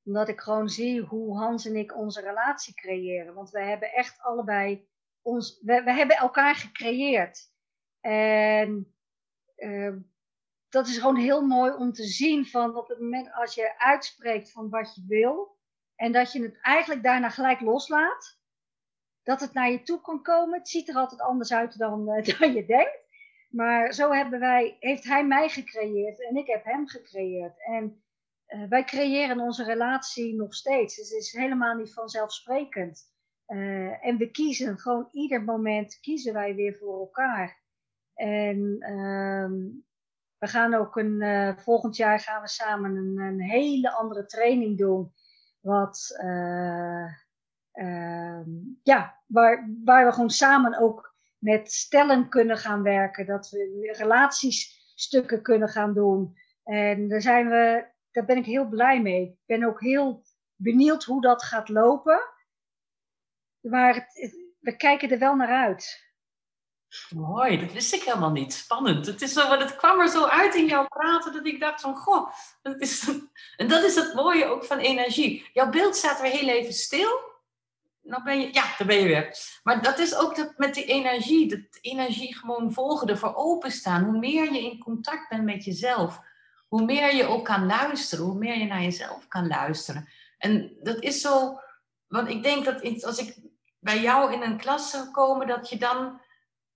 omdat ik gewoon zie hoe Hans en ik onze relatie creëren. Want wij hebben echt allebei ons, we, we hebben elkaar gecreëerd. En uh, dat is gewoon heel mooi om te zien van op het moment als je uitspreekt van wat je wil. En dat je het eigenlijk daarna gelijk loslaat. Dat het naar je toe kan komen. Het ziet er altijd anders uit dan, uh, dan je denkt. Maar zo hebben wij, heeft hij mij gecreëerd en ik heb hem gecreëerd. En uh, wij creëren onze relatie nog steeds. Dus het is helemaal niet vanzelfsprekend. Uh, en we kiezen gewoon ieder moment kiezen wij weer voor elkaar. En ehm, we gaan ook een, uh, volgend jaar gaan we samen een, een hele andere training doen. Wat, uh, ja, waar, waar we gewoon samen ook met stellen kunnen gaan werken. Dat we relatiesstukken kunnen gaan doen. En daar, zijn we, daar ben ik heel blij mee. Ik ben ook heel benieuwd hoe dat gaat lopen. Maar het, we kijken er wel naar uit. Mooi, dat wist ik helemaal niet. Spannend. Het, is zo, het kwam er zo uit in jouw praten dat ik dacht van, goh, dat is, en dat is het mooie ook van energie. Jouw beeld staat weer heel even stil. Nou ben je, ja, daar ben je weer. Maar dat is ook dat met die energie, dat energie gewoon volgen, ervoor openstaan. Hoe meer je in contact bent met jezelf, hoe meer je ook kan luisteren, hoe meer je naar jezelf kan luisteren. En dat is zo, want ik denk dat als ik bij jou in een klas zou komen, dat je dan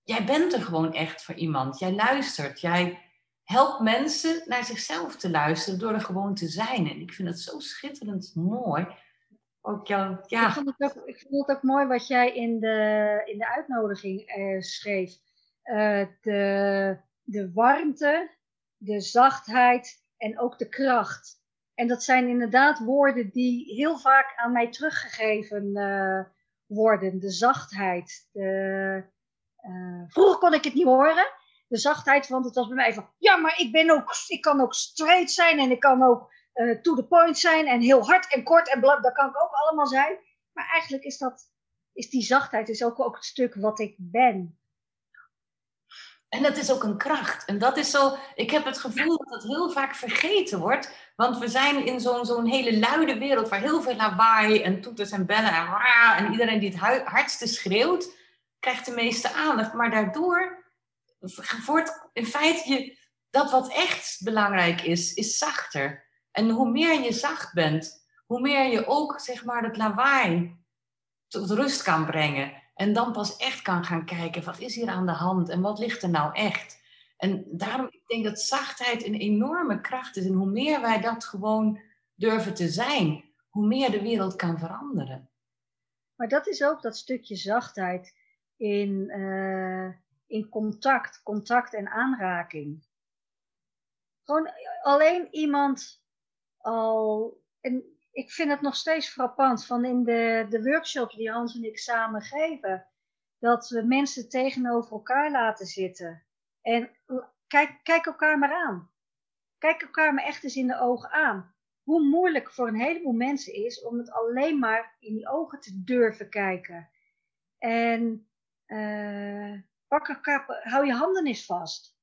jij bent er gewoon echt voor iemand. Jij luistert. Jij helpt mensen naar zichzelf te luisteren door er gewoon te zijn. En ik vind het zo schitterend mooi. Ook jou, ik, vond het ook, mooi wat jij in de, in de uitnodiging eh, schreef. Uh, de, de warmte, de zachtheid en ook de kracht. En dat zijn inderdaad woorden die heel vaak aan mij teruggegeven uh, worden. De zachtheid, de, uh, vroeger kon ik het niet horen, de zachtheid, want het was bij mij van, ja, maar ik ben ook, ik kan ook straight zijn en ik kan ook uh, to the point zijn en heel hard en kort en blab, dat kan ik ook allemaal zijn. Maar eigenlijk is dat, is die zachtheid is ook, ook het stuk wat ik ben. En dat is ook een kracht. En dat is zo, ik heb het gevoel dat dat heel vaak vergeten wordt. Want we zijn in zo'n zo'n hele luide wereld waar heel veel lawaai en toeters en bellen en, en iedereen die het hardste schreeuwt krijgt de meeste aandacht. Maar daardoor wordt in feite je, dat wat echt belangrijk is, is zachter. En hoe meer je zacht bent, hoe meer je ook zeg maar het lawaai tot rust kan brengen. En dan pas echt kan gaan kijken, wat is hier aan de hand en wat ligt er nou echt? En daarom, ik denk dat zachtheid een enorme kracht is. En hoe meer wij dat gewoon durven te zijn, hoe meer de wereld kan veranderen. Maar dat is ook dat stukje zachtheid in, uh, in contact, contact en aanraking. Gewoon alleen iemand al. En ik vind het nog steeds frappant van in de, de workshops die Hans en ik samen geven, dat we mensen tegenover elkaar laten zitten. En kijk, kijk elkaar maar aan. Kijk elkaar maar echt eens in de ogen aan. Hoe moeilijk voor een heleboel mensen is om het alleen maar in die ogen te durven kijken. En uh, pak elkaar, hou je handen eens vast.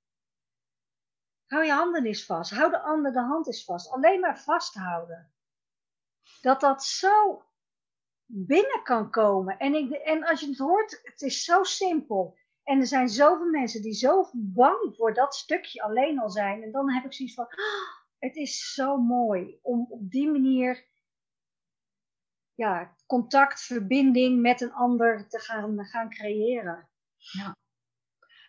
Hou je handen eens vast. Hou de ander de hand eens vast. Alleen maar vasthouden. Dat dat zo binnen kan komen. En, ik, en als je het hoort, het is zo simpel. En er zijn zoveel mensen die zo bang voor dat stukje alleen al zijn. En dan heb ik zoiets van, oh, het is zo mooi om op die manier ja, contact, verbinding met een ander te gaan, gaan creëren. Ja.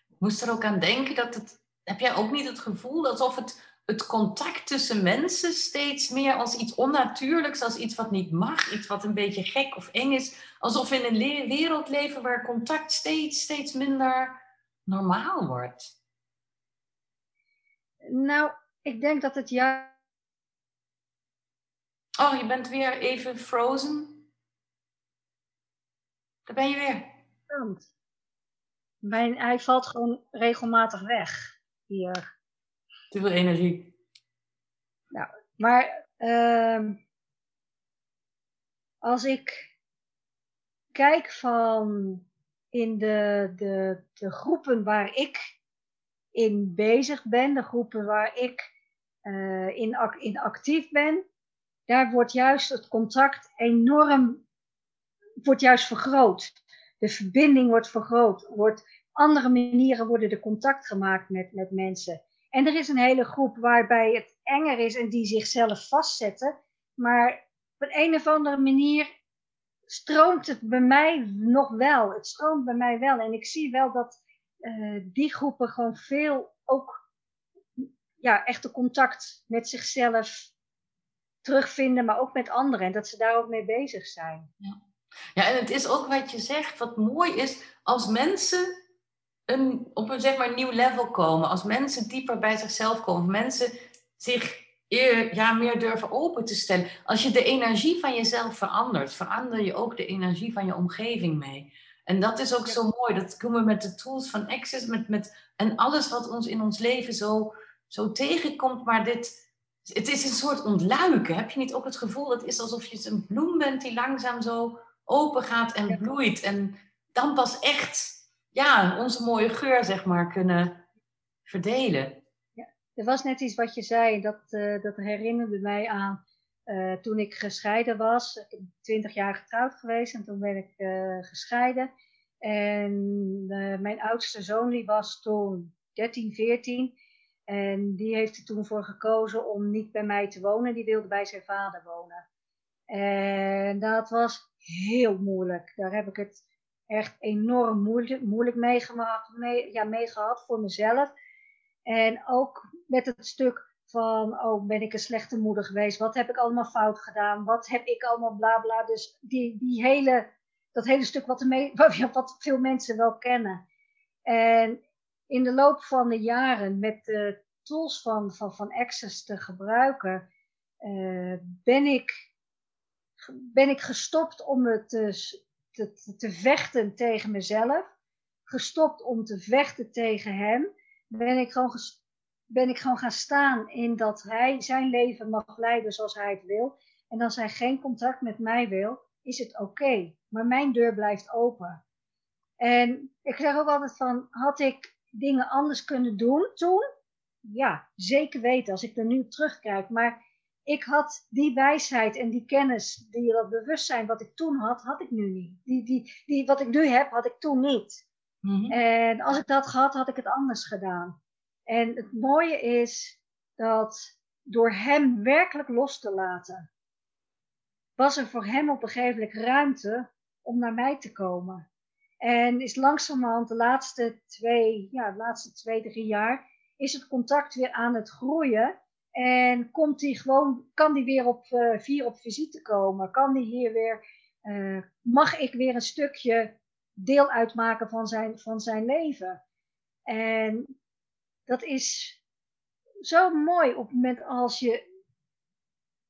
Ik moest er ook aan denken dat het. Heb jij ook niet het gevoel alsof het, het contact tussen mensen steeds meer als iets onnatuurlijks, als iets wat niet mag, iets wat een beetje gek of eng is, alsof we in een wereld leven waar contact steeds, steeds minder normaal wordt? Nou, ik denk dat het ja. Oh, je bent weer even frozen. Daar ben je weer. Mijn, hij valt gewoon regelmatig weg hier. Te veel energie. Nou, maar uh, als ik kijk van in de, de, de groepen waar ik in bezig ben, de groepen waar ik uh, in, in actief ben, daar wordt juist het contact enorm, wordt juist vergroot de verbinding wordt vergroot. Wordt, andere manieren worden er contact gemaakt met, met mensen. En er is een hele groep waarbij het enger is en die zichzelf vastzetten. Maar op een, of andere manier stroomt het bij mij nog wel. Het stroomt bij mij wel. En ik zie wel dat uh, die groepen gewoon veel ook ja, echte contact met zichzelf terugvinden, maar ook met anderen. En dat ze daar ook mee bezig zijn. Ja. Ja, en het is ook wat je zegt, wat mooi is, als mensen een, op een zeg maar, nieuw level komen, als mensen dieper bij zichzelf komen, of mensen zich eer, ja, meer durven open te stellen. Als je de energie van jezelf verandert, verander je ook de energie van je omgeving mee. En dat is ook zo mooi. Dat doen we met de tools van Access met, met, en alles wat ons in ons leven zo, zo tegenkomt. Maar dit, het is een soort ontluiken. Heb je niet ook het gevoel, dat het is alsof je een bloem bent die langzaam zo open gaat en bloeit. En dan pas echt ja, onze mooie geur, zeg maar, kunnen verdelen. Ja, er was net iets wat je zei, dat, uh, dat herinnerde mij aan uh, toen ik gescheiden was. Ik ben twintig jaar getrouwd geweest en toen ben ik uh, gescheiden. En mijn oudste zoon die was toen 13, 14. En die heeft er toen voor gekozen om niet bij mij te wonen. Die wilde bij zijn vader wonen. En dat was heel moeilijk. Daar heb ik het echt enorm moeilijk, moeilijk mee, mee, ja, mee gehad voor mezelf. En ook met het stuk van, oh, ben ik een slechte moeder geweest? Wat heb ik allemaal fout gedaan? Wat heb ik allemaal bla bla? Dus die, die hele, dat hele stuk wat, wat veel mensen wel kennen. En in de loop van de jaren met de tools van, van, van Access te gebruiken, uh, ben ik ben ik gestopt om me te, te, te vechten tegen mezelf. Gestopt om te vechten tegen hem. Ben ik gewoon, ben ik gewoon gaan staan in dat hij zijn leven mag leiden zoals hij het wil. En als hij geen contact met mij wil, is het oké. Maar mijn deur blijft open. En ik zeg ook altijd van, had ik dingen anders kunnen doen toen? Ja, zeker weten als ik er nu terugkijk. Maar ik had die wijsheid en die kennis, die, dat bewustzijn wat ik toen had, had ik nu niet. Die, die, die, wat ik nu heb, had ik toen niet. Mhm. En als ik dat gehad, had ik het anders gedaan. En het mooie is dat door hem werkelijk los te laten, was er voor hem op een gegeven moment ruimte om naar mij te komen. En is langzamerhand de laatste twee, ja, de laatste twee, drie jaar, is het contact weer aan het groeien. En komt hij gewoon, kan die weer op uh, vier op visite komen? Kan die hier weer eh, mag ik weer een stukje deel uitmaken van zijn, van zijn leven. En dat is zo mooi op het moment als je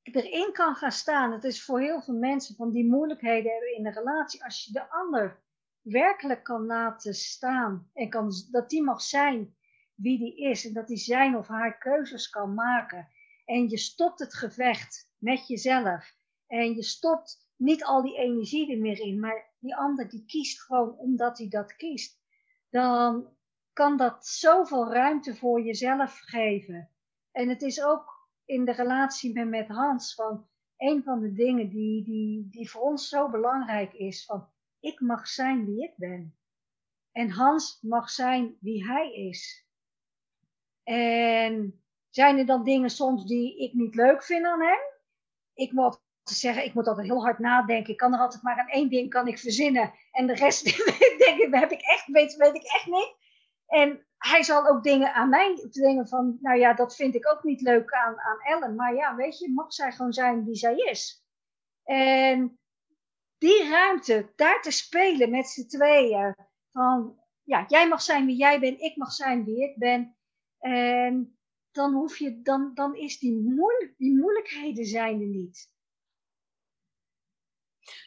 erin kan gaan staan. Het is voor heel veel mensen van die moeilijkheden hebben in een relatie. Als je de ander werkelijk kan laten staan en kan, dat die mag zijn wie die is en dat die zijn of haar keuzes kan maken. En je stopt het gevecht met jezelf en je stopt niet al die energie er meer in, maar die ander die kiest gewoon omdat hij dat kiest. Dan kan dat zoveel ruimte voor jezelf geven. En het is ook in de relatie met, Hans van een van de dingen die, die, die voor ons zo belangrijk is. Van ik mag zijn wie ik ben. En Hans mag zijn wie hij is. En zijn er dan dingen soms die ik niet leuk vind aan hem? Ik moet zeggen, ik moet altijd heel hard nadenken. Ik kan er altijd maar aan één ding kan ik verzinnen. En de rest denk ik, heb ik echt, weet, weet ik echt niet. En hij zal ook dingen aan mij dingen van, nou ja, dat vind ik ook niet leuk aan, aan Ellen. Maar ja, weet je, mag zij gewoon zijn wie zij is. En die ruimte, daar te spelen met z'n tweeën. Van, ja, jij mag zijn wie jij bent, ik mag zijn wie ik ben. En dan hoef je, dan, dan is die, moeilijk, die moeilijkheden zijn er niet.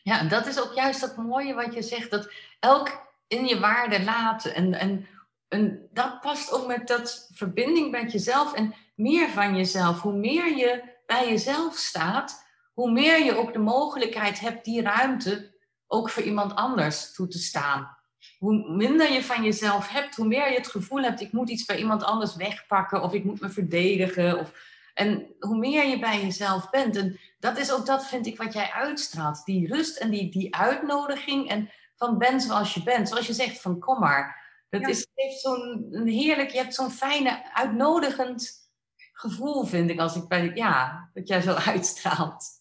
Ja, dat is ook juist dat mooie wat je zegt, dat elk in je waarde laten. En, en, en dat past ook met dat verbinding met jezelf en meer van jezelf. Hoe meer je bij jezelf staat, hoe meer je ook de mogelijkheid hebt die ruimte ook voor iemand anders toe te staan. Hoe minder je van jezelf hebt, hoe meer je het gevoel hebt, ik moet iets bij iemand anders wegpakken of ik moet me verdedigen. Of, en hoe meer je bij jezelf bent. En dat is ook dat, vind ik, wat jij uitstraalt. Die rust en die, die uitnodiging en van ben zoals je bent. Zoals je zegt, van kom maar. Dat is, heeft zo'n heerlijk, je hebt zo'n fijne, uitnodigend gevoel, vind ik, als ik bij, ja, dat jij zo uitstraalt.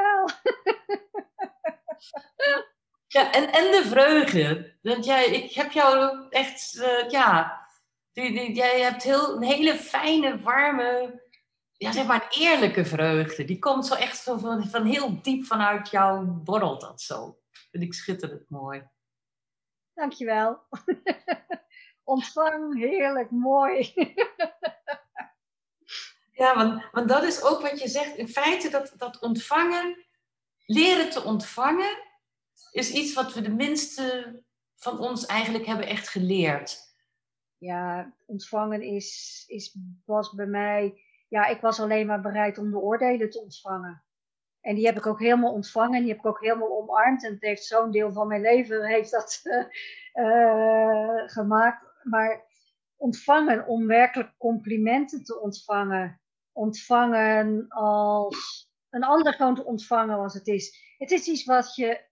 Dankjewel. Ja, en, en de vreugde. Want jij, ik heb jou echt, uh, ja, die, die, jij hebt heel, een hele fijne, warme, ja, zeg maar een eerlijke vreugde. Die komt zo echt van, van, van heel diep vanuit jou, borrelt dat zo. Vind ik schitterend mooi. Dankjewel. Ontvang, heerlijk, mooi. Ja, want, want dat is ook wat je zegt. In feite, dat, dat ontvangen, leren te ontvangen, is iets wat we de minste van ons eigenlijk hebben echt geleerd. Ja, ontvangen is, is, was bij mij. Ja, ik was alleen maar bereid om de oordelen te ontvangen. En die heb ik ook helemaal ontvangen. Die heb ik ook helemaal omarmd. En het heeft zo'n deel van mijn leven heeft dat uh, gemaakt. Maar ontvangen om werkelijk complimenten te ontvangen ontvangen als een ander gewoon te ontvangen als het is. Het is iets wat je,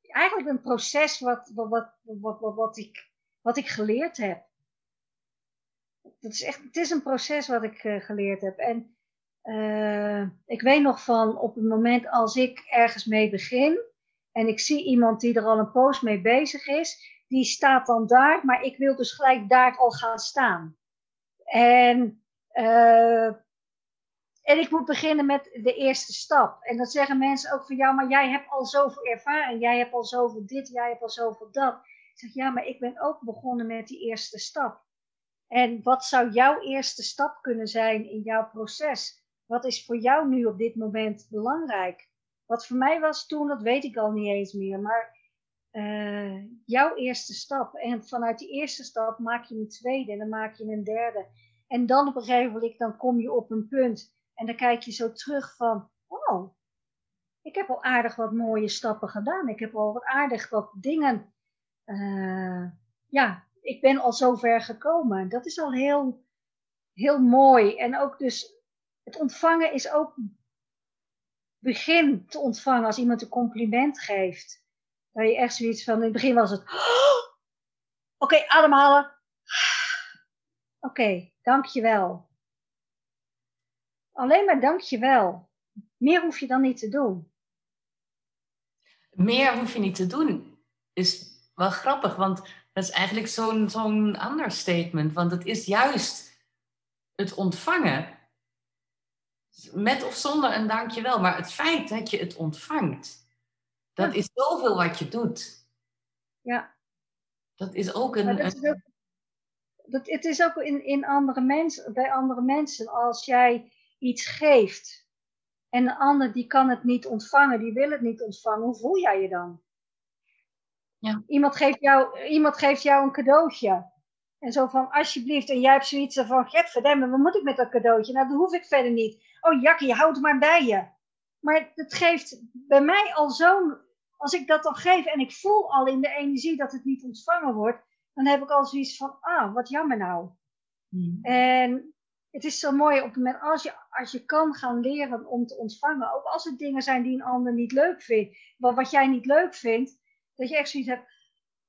eigenlijk een proces wat, wat, wat, wat, wat, wat, ik, wat ik geleerd heb. Het is, echt, het is een proces wat ik uh, geleerd heb. En uh, ik weet nog van op het moment als ik ergens mee begin en ik zie iemand die er al een poos mee bezig is, die staat dan daar, maar ik wil dus gelijk daar al gaan staan. En uh, en ik moet beginnen met de eerste stap. En dat zeggen mensen ook van jou, maar jij hebt al zoveel ervaring. Jij hebt al zoveel dit, jij hebt al zoveel dat. Ik zeg ja, maar ik ben ook begonnen met die eerste stap. En wat zou jouw eerste stap kunnen zijn in jouw proces? Wat is voor jou nu op dit moment belangrijk? Wat voor mij was toen, dat weet ik al niet eens meer. Maar uh, jouw eerste stap. En vanuit die eerste stap maak je een tweede en dan maak je een derde. En dan op een gegeven moment dan kom je op een punt en dan kijk je zo terug van, oh, ik heb al aardig wat mooie stappen gedaan. Ik heb al wat aardig wat dingen. Uh, ja, ik ben al zo ver gekomen. Dat is al heel, heel mooi. En ook dus, het ontvangen is ook begin te ontvangen als iemand een compliment geeft. Dat je echt zoiets van, in het begin was het, oh, oké, okay, ademhalen. Oké, okay, dankjewel. Alleen maar dankjewel. Meer hoef je dan niet te doen. Meer hoef je niet te doen. Is wel grappig, want dat is eigenlijk zo'n zo'n ander statement. Want het is juist het ontvangen. Met of zonder een dankjewel. Maar het feit dat je het ontvangt. Dat is zoveel wat je doet. Ja. Dat is ook een... Maar dat is ook, dat, het is ook in, in andere mensen, bij andere mensen. Als jij iets geeft en de ander die kan het niet ontvangen, die wil het niet ontvangen, hoe voel jij je dan? Ja. Iemand, geeft jou, iemand geeft jou een cadeautje. En zo van, alsjeblieft, en jij hebt zoiets van, verdemme, wat moet ik met dat cadeautje? Nou, dat hoef ik verder niet. Oh, Jackie, je houdt het maar bij je. Maar het geeft bij mij al zo'n, als ik dat dan geef en ik voel al in de energie dat het niet ontvangen wordt, dan heb ik al zoiets van, ah, wat jammer nou. Hmm. En het is zo mooi op het moment als je, als je kan gaan leren om te ontvangen, ook als het dingen zijn die een ander niet leuk vindt, wat, wat jij niet leuk vindt, dat je echt zoiets hebt,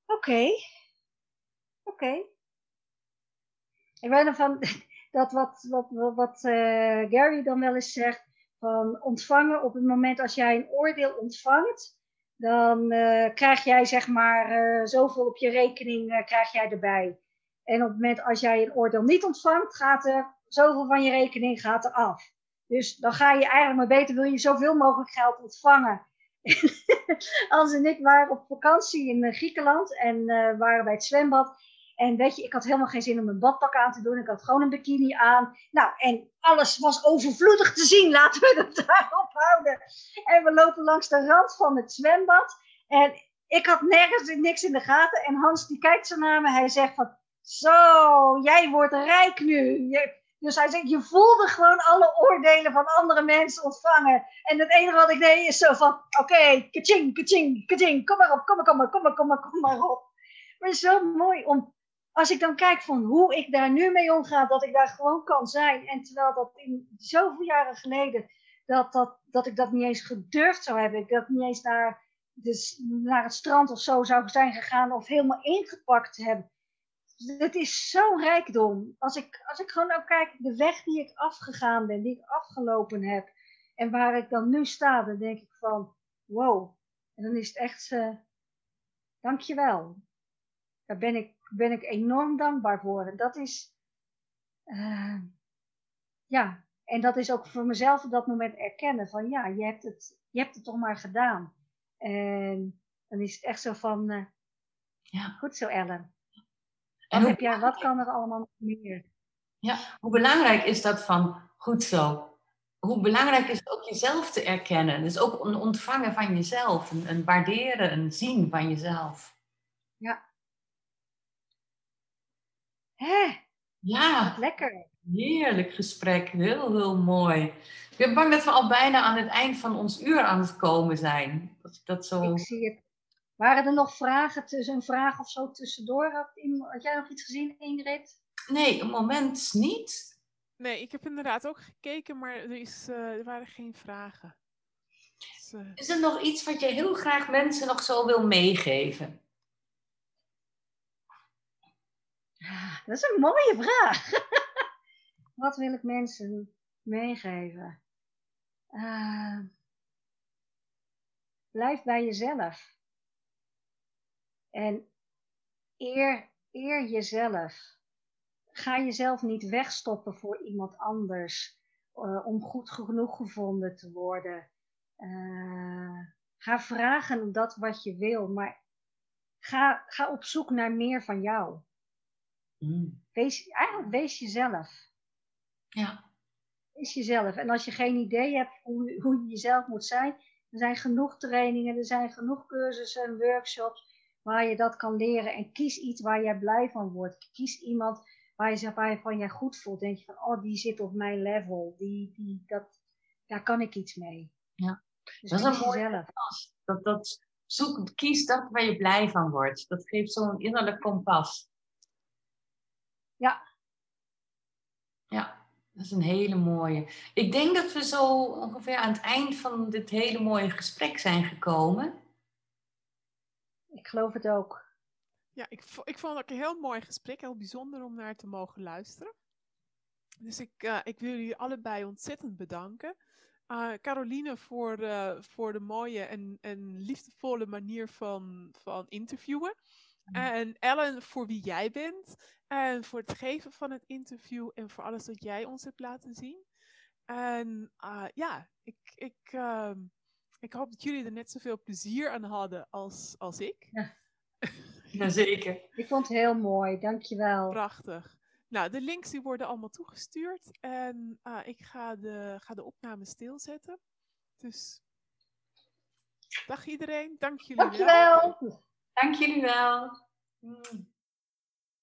oké, oké. Ik weet nog van dat wat, wat, wat, wat eh, Gary dan wel eens zegt, van ontvangen op het moment als jij een oordeel ontvangt, dan eh, krijg jij zeg maar eh, zoveel op je rekening krijg jij erbij. En op het moment als jij een oordeel niet ontvangt, gaat er zoveel van je rekening gaat er af. Dus dan ga je eigenlijk maar beter, wil je zoveel mogelijk geld ontvangen. Als en ik waren op vakantie in Griekenland en waren bij het zwembad. En weet je, ik had helemaal geen zin om een badpak aan te doen. Ik had gewoon een bikini aan. Nou, en alles was overvloedig te zien. Laten we het daarop houden. En we lopen langs de rand van het zwembad. En ik had nergens niks in de gaten. En Hans die kijkt zo naar me. Hij zegt van, zo, jij wordt rijk nu. Dus hij zegt, je voelde gewoon alle oordelen van andere mensen ontvangen. En het enige wat ik deed is zo van, oké, okay, kaching, kaching, kaching. Kom maar op, kom maar, kom maar, kom maar, kom maar, kom maar op. Maar het is zo mooi om als ik dan kijk van hoe ik daar nu mee omga, dat ik daar gewoon kan zijn. En terwijl dat in zoveel jaren geleden, dat, dat, dat ik dat niet eens gedurfd zou hebben. Ik dat niet eens naar, dus naar het strand of zo zou zijn gegaan of helemaal ingepakt hebben. Het is zo'n rijkdom. Als ik, als ik gewoon ook kijk, de weg die ik afgegaan ben, die ik afgelopen heb. En waar ik dan nu sta, dan denk ik van, wow. En dan is het echt, uh, dankjewel. Daar ben ik ben ik enorm dankbaar voor. En dat is, uh, ja, en dat is ook voor mezelf op dat moment erkennen van ja, je hebt het, je hebt het toch maar gedaan. En dan is het echt zo van, uh, ja. goed zo Ellen. Wat, en heb jij, wat kan er allemaal meer? Ja, hoe belangrijk is dat van goed zo? Hoe belangrijk is het ook jezelf te erkennen? Dus ook een ontvangen van jezelf, een, een waarderen, een zien van jezelf. Ja, Hè? Ja. Lekker. Heerlijk gesprek. Heel, heel mooi. Ik ben bang dat we al bijna aan het eind van ons uur aan het komen zijn. Dat, dat zo... Ik zie het. Waren er nog vragen tussen een vraag of zo tussendoor? Had, had jij nog iets gezien, Ingrid? Nee, een moment niet. Nee, ik heb inderdaad ook gekeken, maar er, is, uh, er waren geen vragen. Dus, uh... Is er nog iets wat je heel graag mensen nog zo wil meegeven? Dat is een mooie vraag. Wat wil ik mensen meegeven? Uh, blijf bij jezelf. En eer, eer jezelf. Ga jezelf niet wegstoppen voor iemand anders uh, om goed genoeg gevonden te worden. Uh, ga vragen dat wat je wil, maar ga, ga op zoek naar meer van jou. Mm. Wees, eigenlijk wees jezelf. Ja. Wees jezelf. En als je geen idee hebt hoe, hoe je jezelf moet zijn, er zijn genoeg trainingen, er zijn genoeg cursussen en workshops waar je dat kan leren. En kies iets waar jij blij van wordt. Kies iemand waar je zich van jij goed voelt. Denk je van, oh, die zit op mijn level. Die, die, dat, daar kan ik iets mee. Ja. Dus dat is een mooie dat, dat, zoek, kies dat waar je blij van wordt. Dat geeft zo'n innerlijk kompas. Ja. Ja, dat is een hele mooie. Ik denk dat we zo ongeveer aan het eind van dit hele mooie gesprek zijn gekomen. Ik geloof het ook. Ja, ik, ik vond het een heel mooi gesprek. Heel bijzonder om naar te mogen luisteren. Dus ik, uh, ik wil jullie allebei ontzettend bedanken. Uh, Caroline voor, uh, voor de mooie en, en liefdevolle manier van, van interviewen. En Ellen, voor wie jij bent. En voor het geven van het interview en voor alles wat jij ons hebt laten zien. En ja, ik, ik, uh, ik hoop dat jullie er net zoveel plezier aan hadden als, als ik. Ja. Jazeker. Ik vond het heel mooi, dankjewel. Prachtig. Nou, de links die worden allemaal toegestuurd. En uh, ik ga de, ga de opname stilzetten. Dus dag iedereen. Dank jullie wel. Dankjewel. Dank jullie wel. Mm.